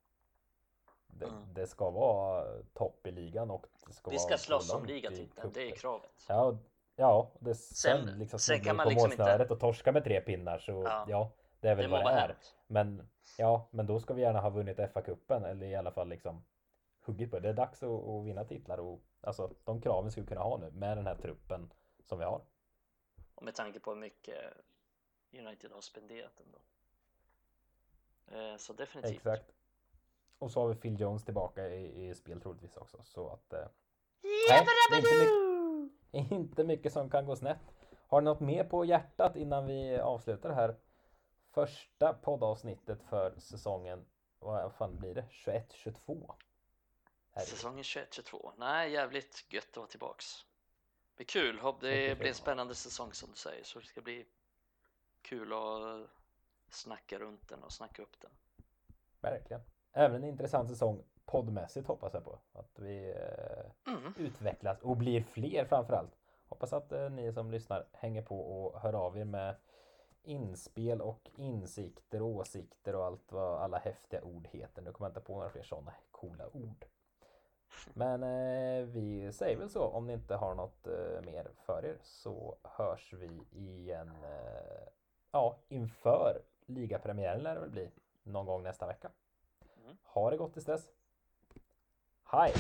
Det, Mm. det ska vara topp i ligan och det ska Vi vara ska så slåss om ligatiteln, det är kravet. Ja, ja det, sen, Sen- liksom sen kan man på liksom inte- och torska med tre pinnar så Ja. ja, det är väl Det vad det vara är. hänt. Men ja, men då ska vi gärna ha vunnit FA-cupen eller i alla fall liksom huggit på det. Det är dags att, att vinna titlar och alltså de kraven ska vi kunna ha nu med den här truppen som vi har. Och med tanke på hur mycket United har spenderat ändå. Eh, Så definitivt. Exakt. Och så har vi Phil Jones tillbaka i, i spel troligtvis också så att eh, nej, det är inte, mycket, inte mycket som kan gå snett. Har ni något mer på hjärtat innan vi avslutar det här första poddavsnittet för säsongen? Vad fan blir det? 21-22? Är det? Säsongen 21-22. Nej, jävligt gött att vara tillbaks. Det blir kul. Det blir en spännande säsong som du säger. Så det ska bli kul att snacka runt den och snacka upp den. Verkligen. Även en intressant säsong poddmässigt hoppas jag på. Att vi eh, Mm. utvecklas och blir fler framförallt. Hoppas att eh, ni som lyssnar hänger på och hör av er med inspel och insikter och åsikter och allt vad alla häftiga ord heter. Nu kommer jag inte på några fler sådana coola ord. Men eh, vi säger väl så om ni inte har något eh, mer för er så hörs vi igen eh, ja, inför ligapremiären lär det väl bli någon gång nästa vecka. Mm. Ha det gott tills dess. Hej!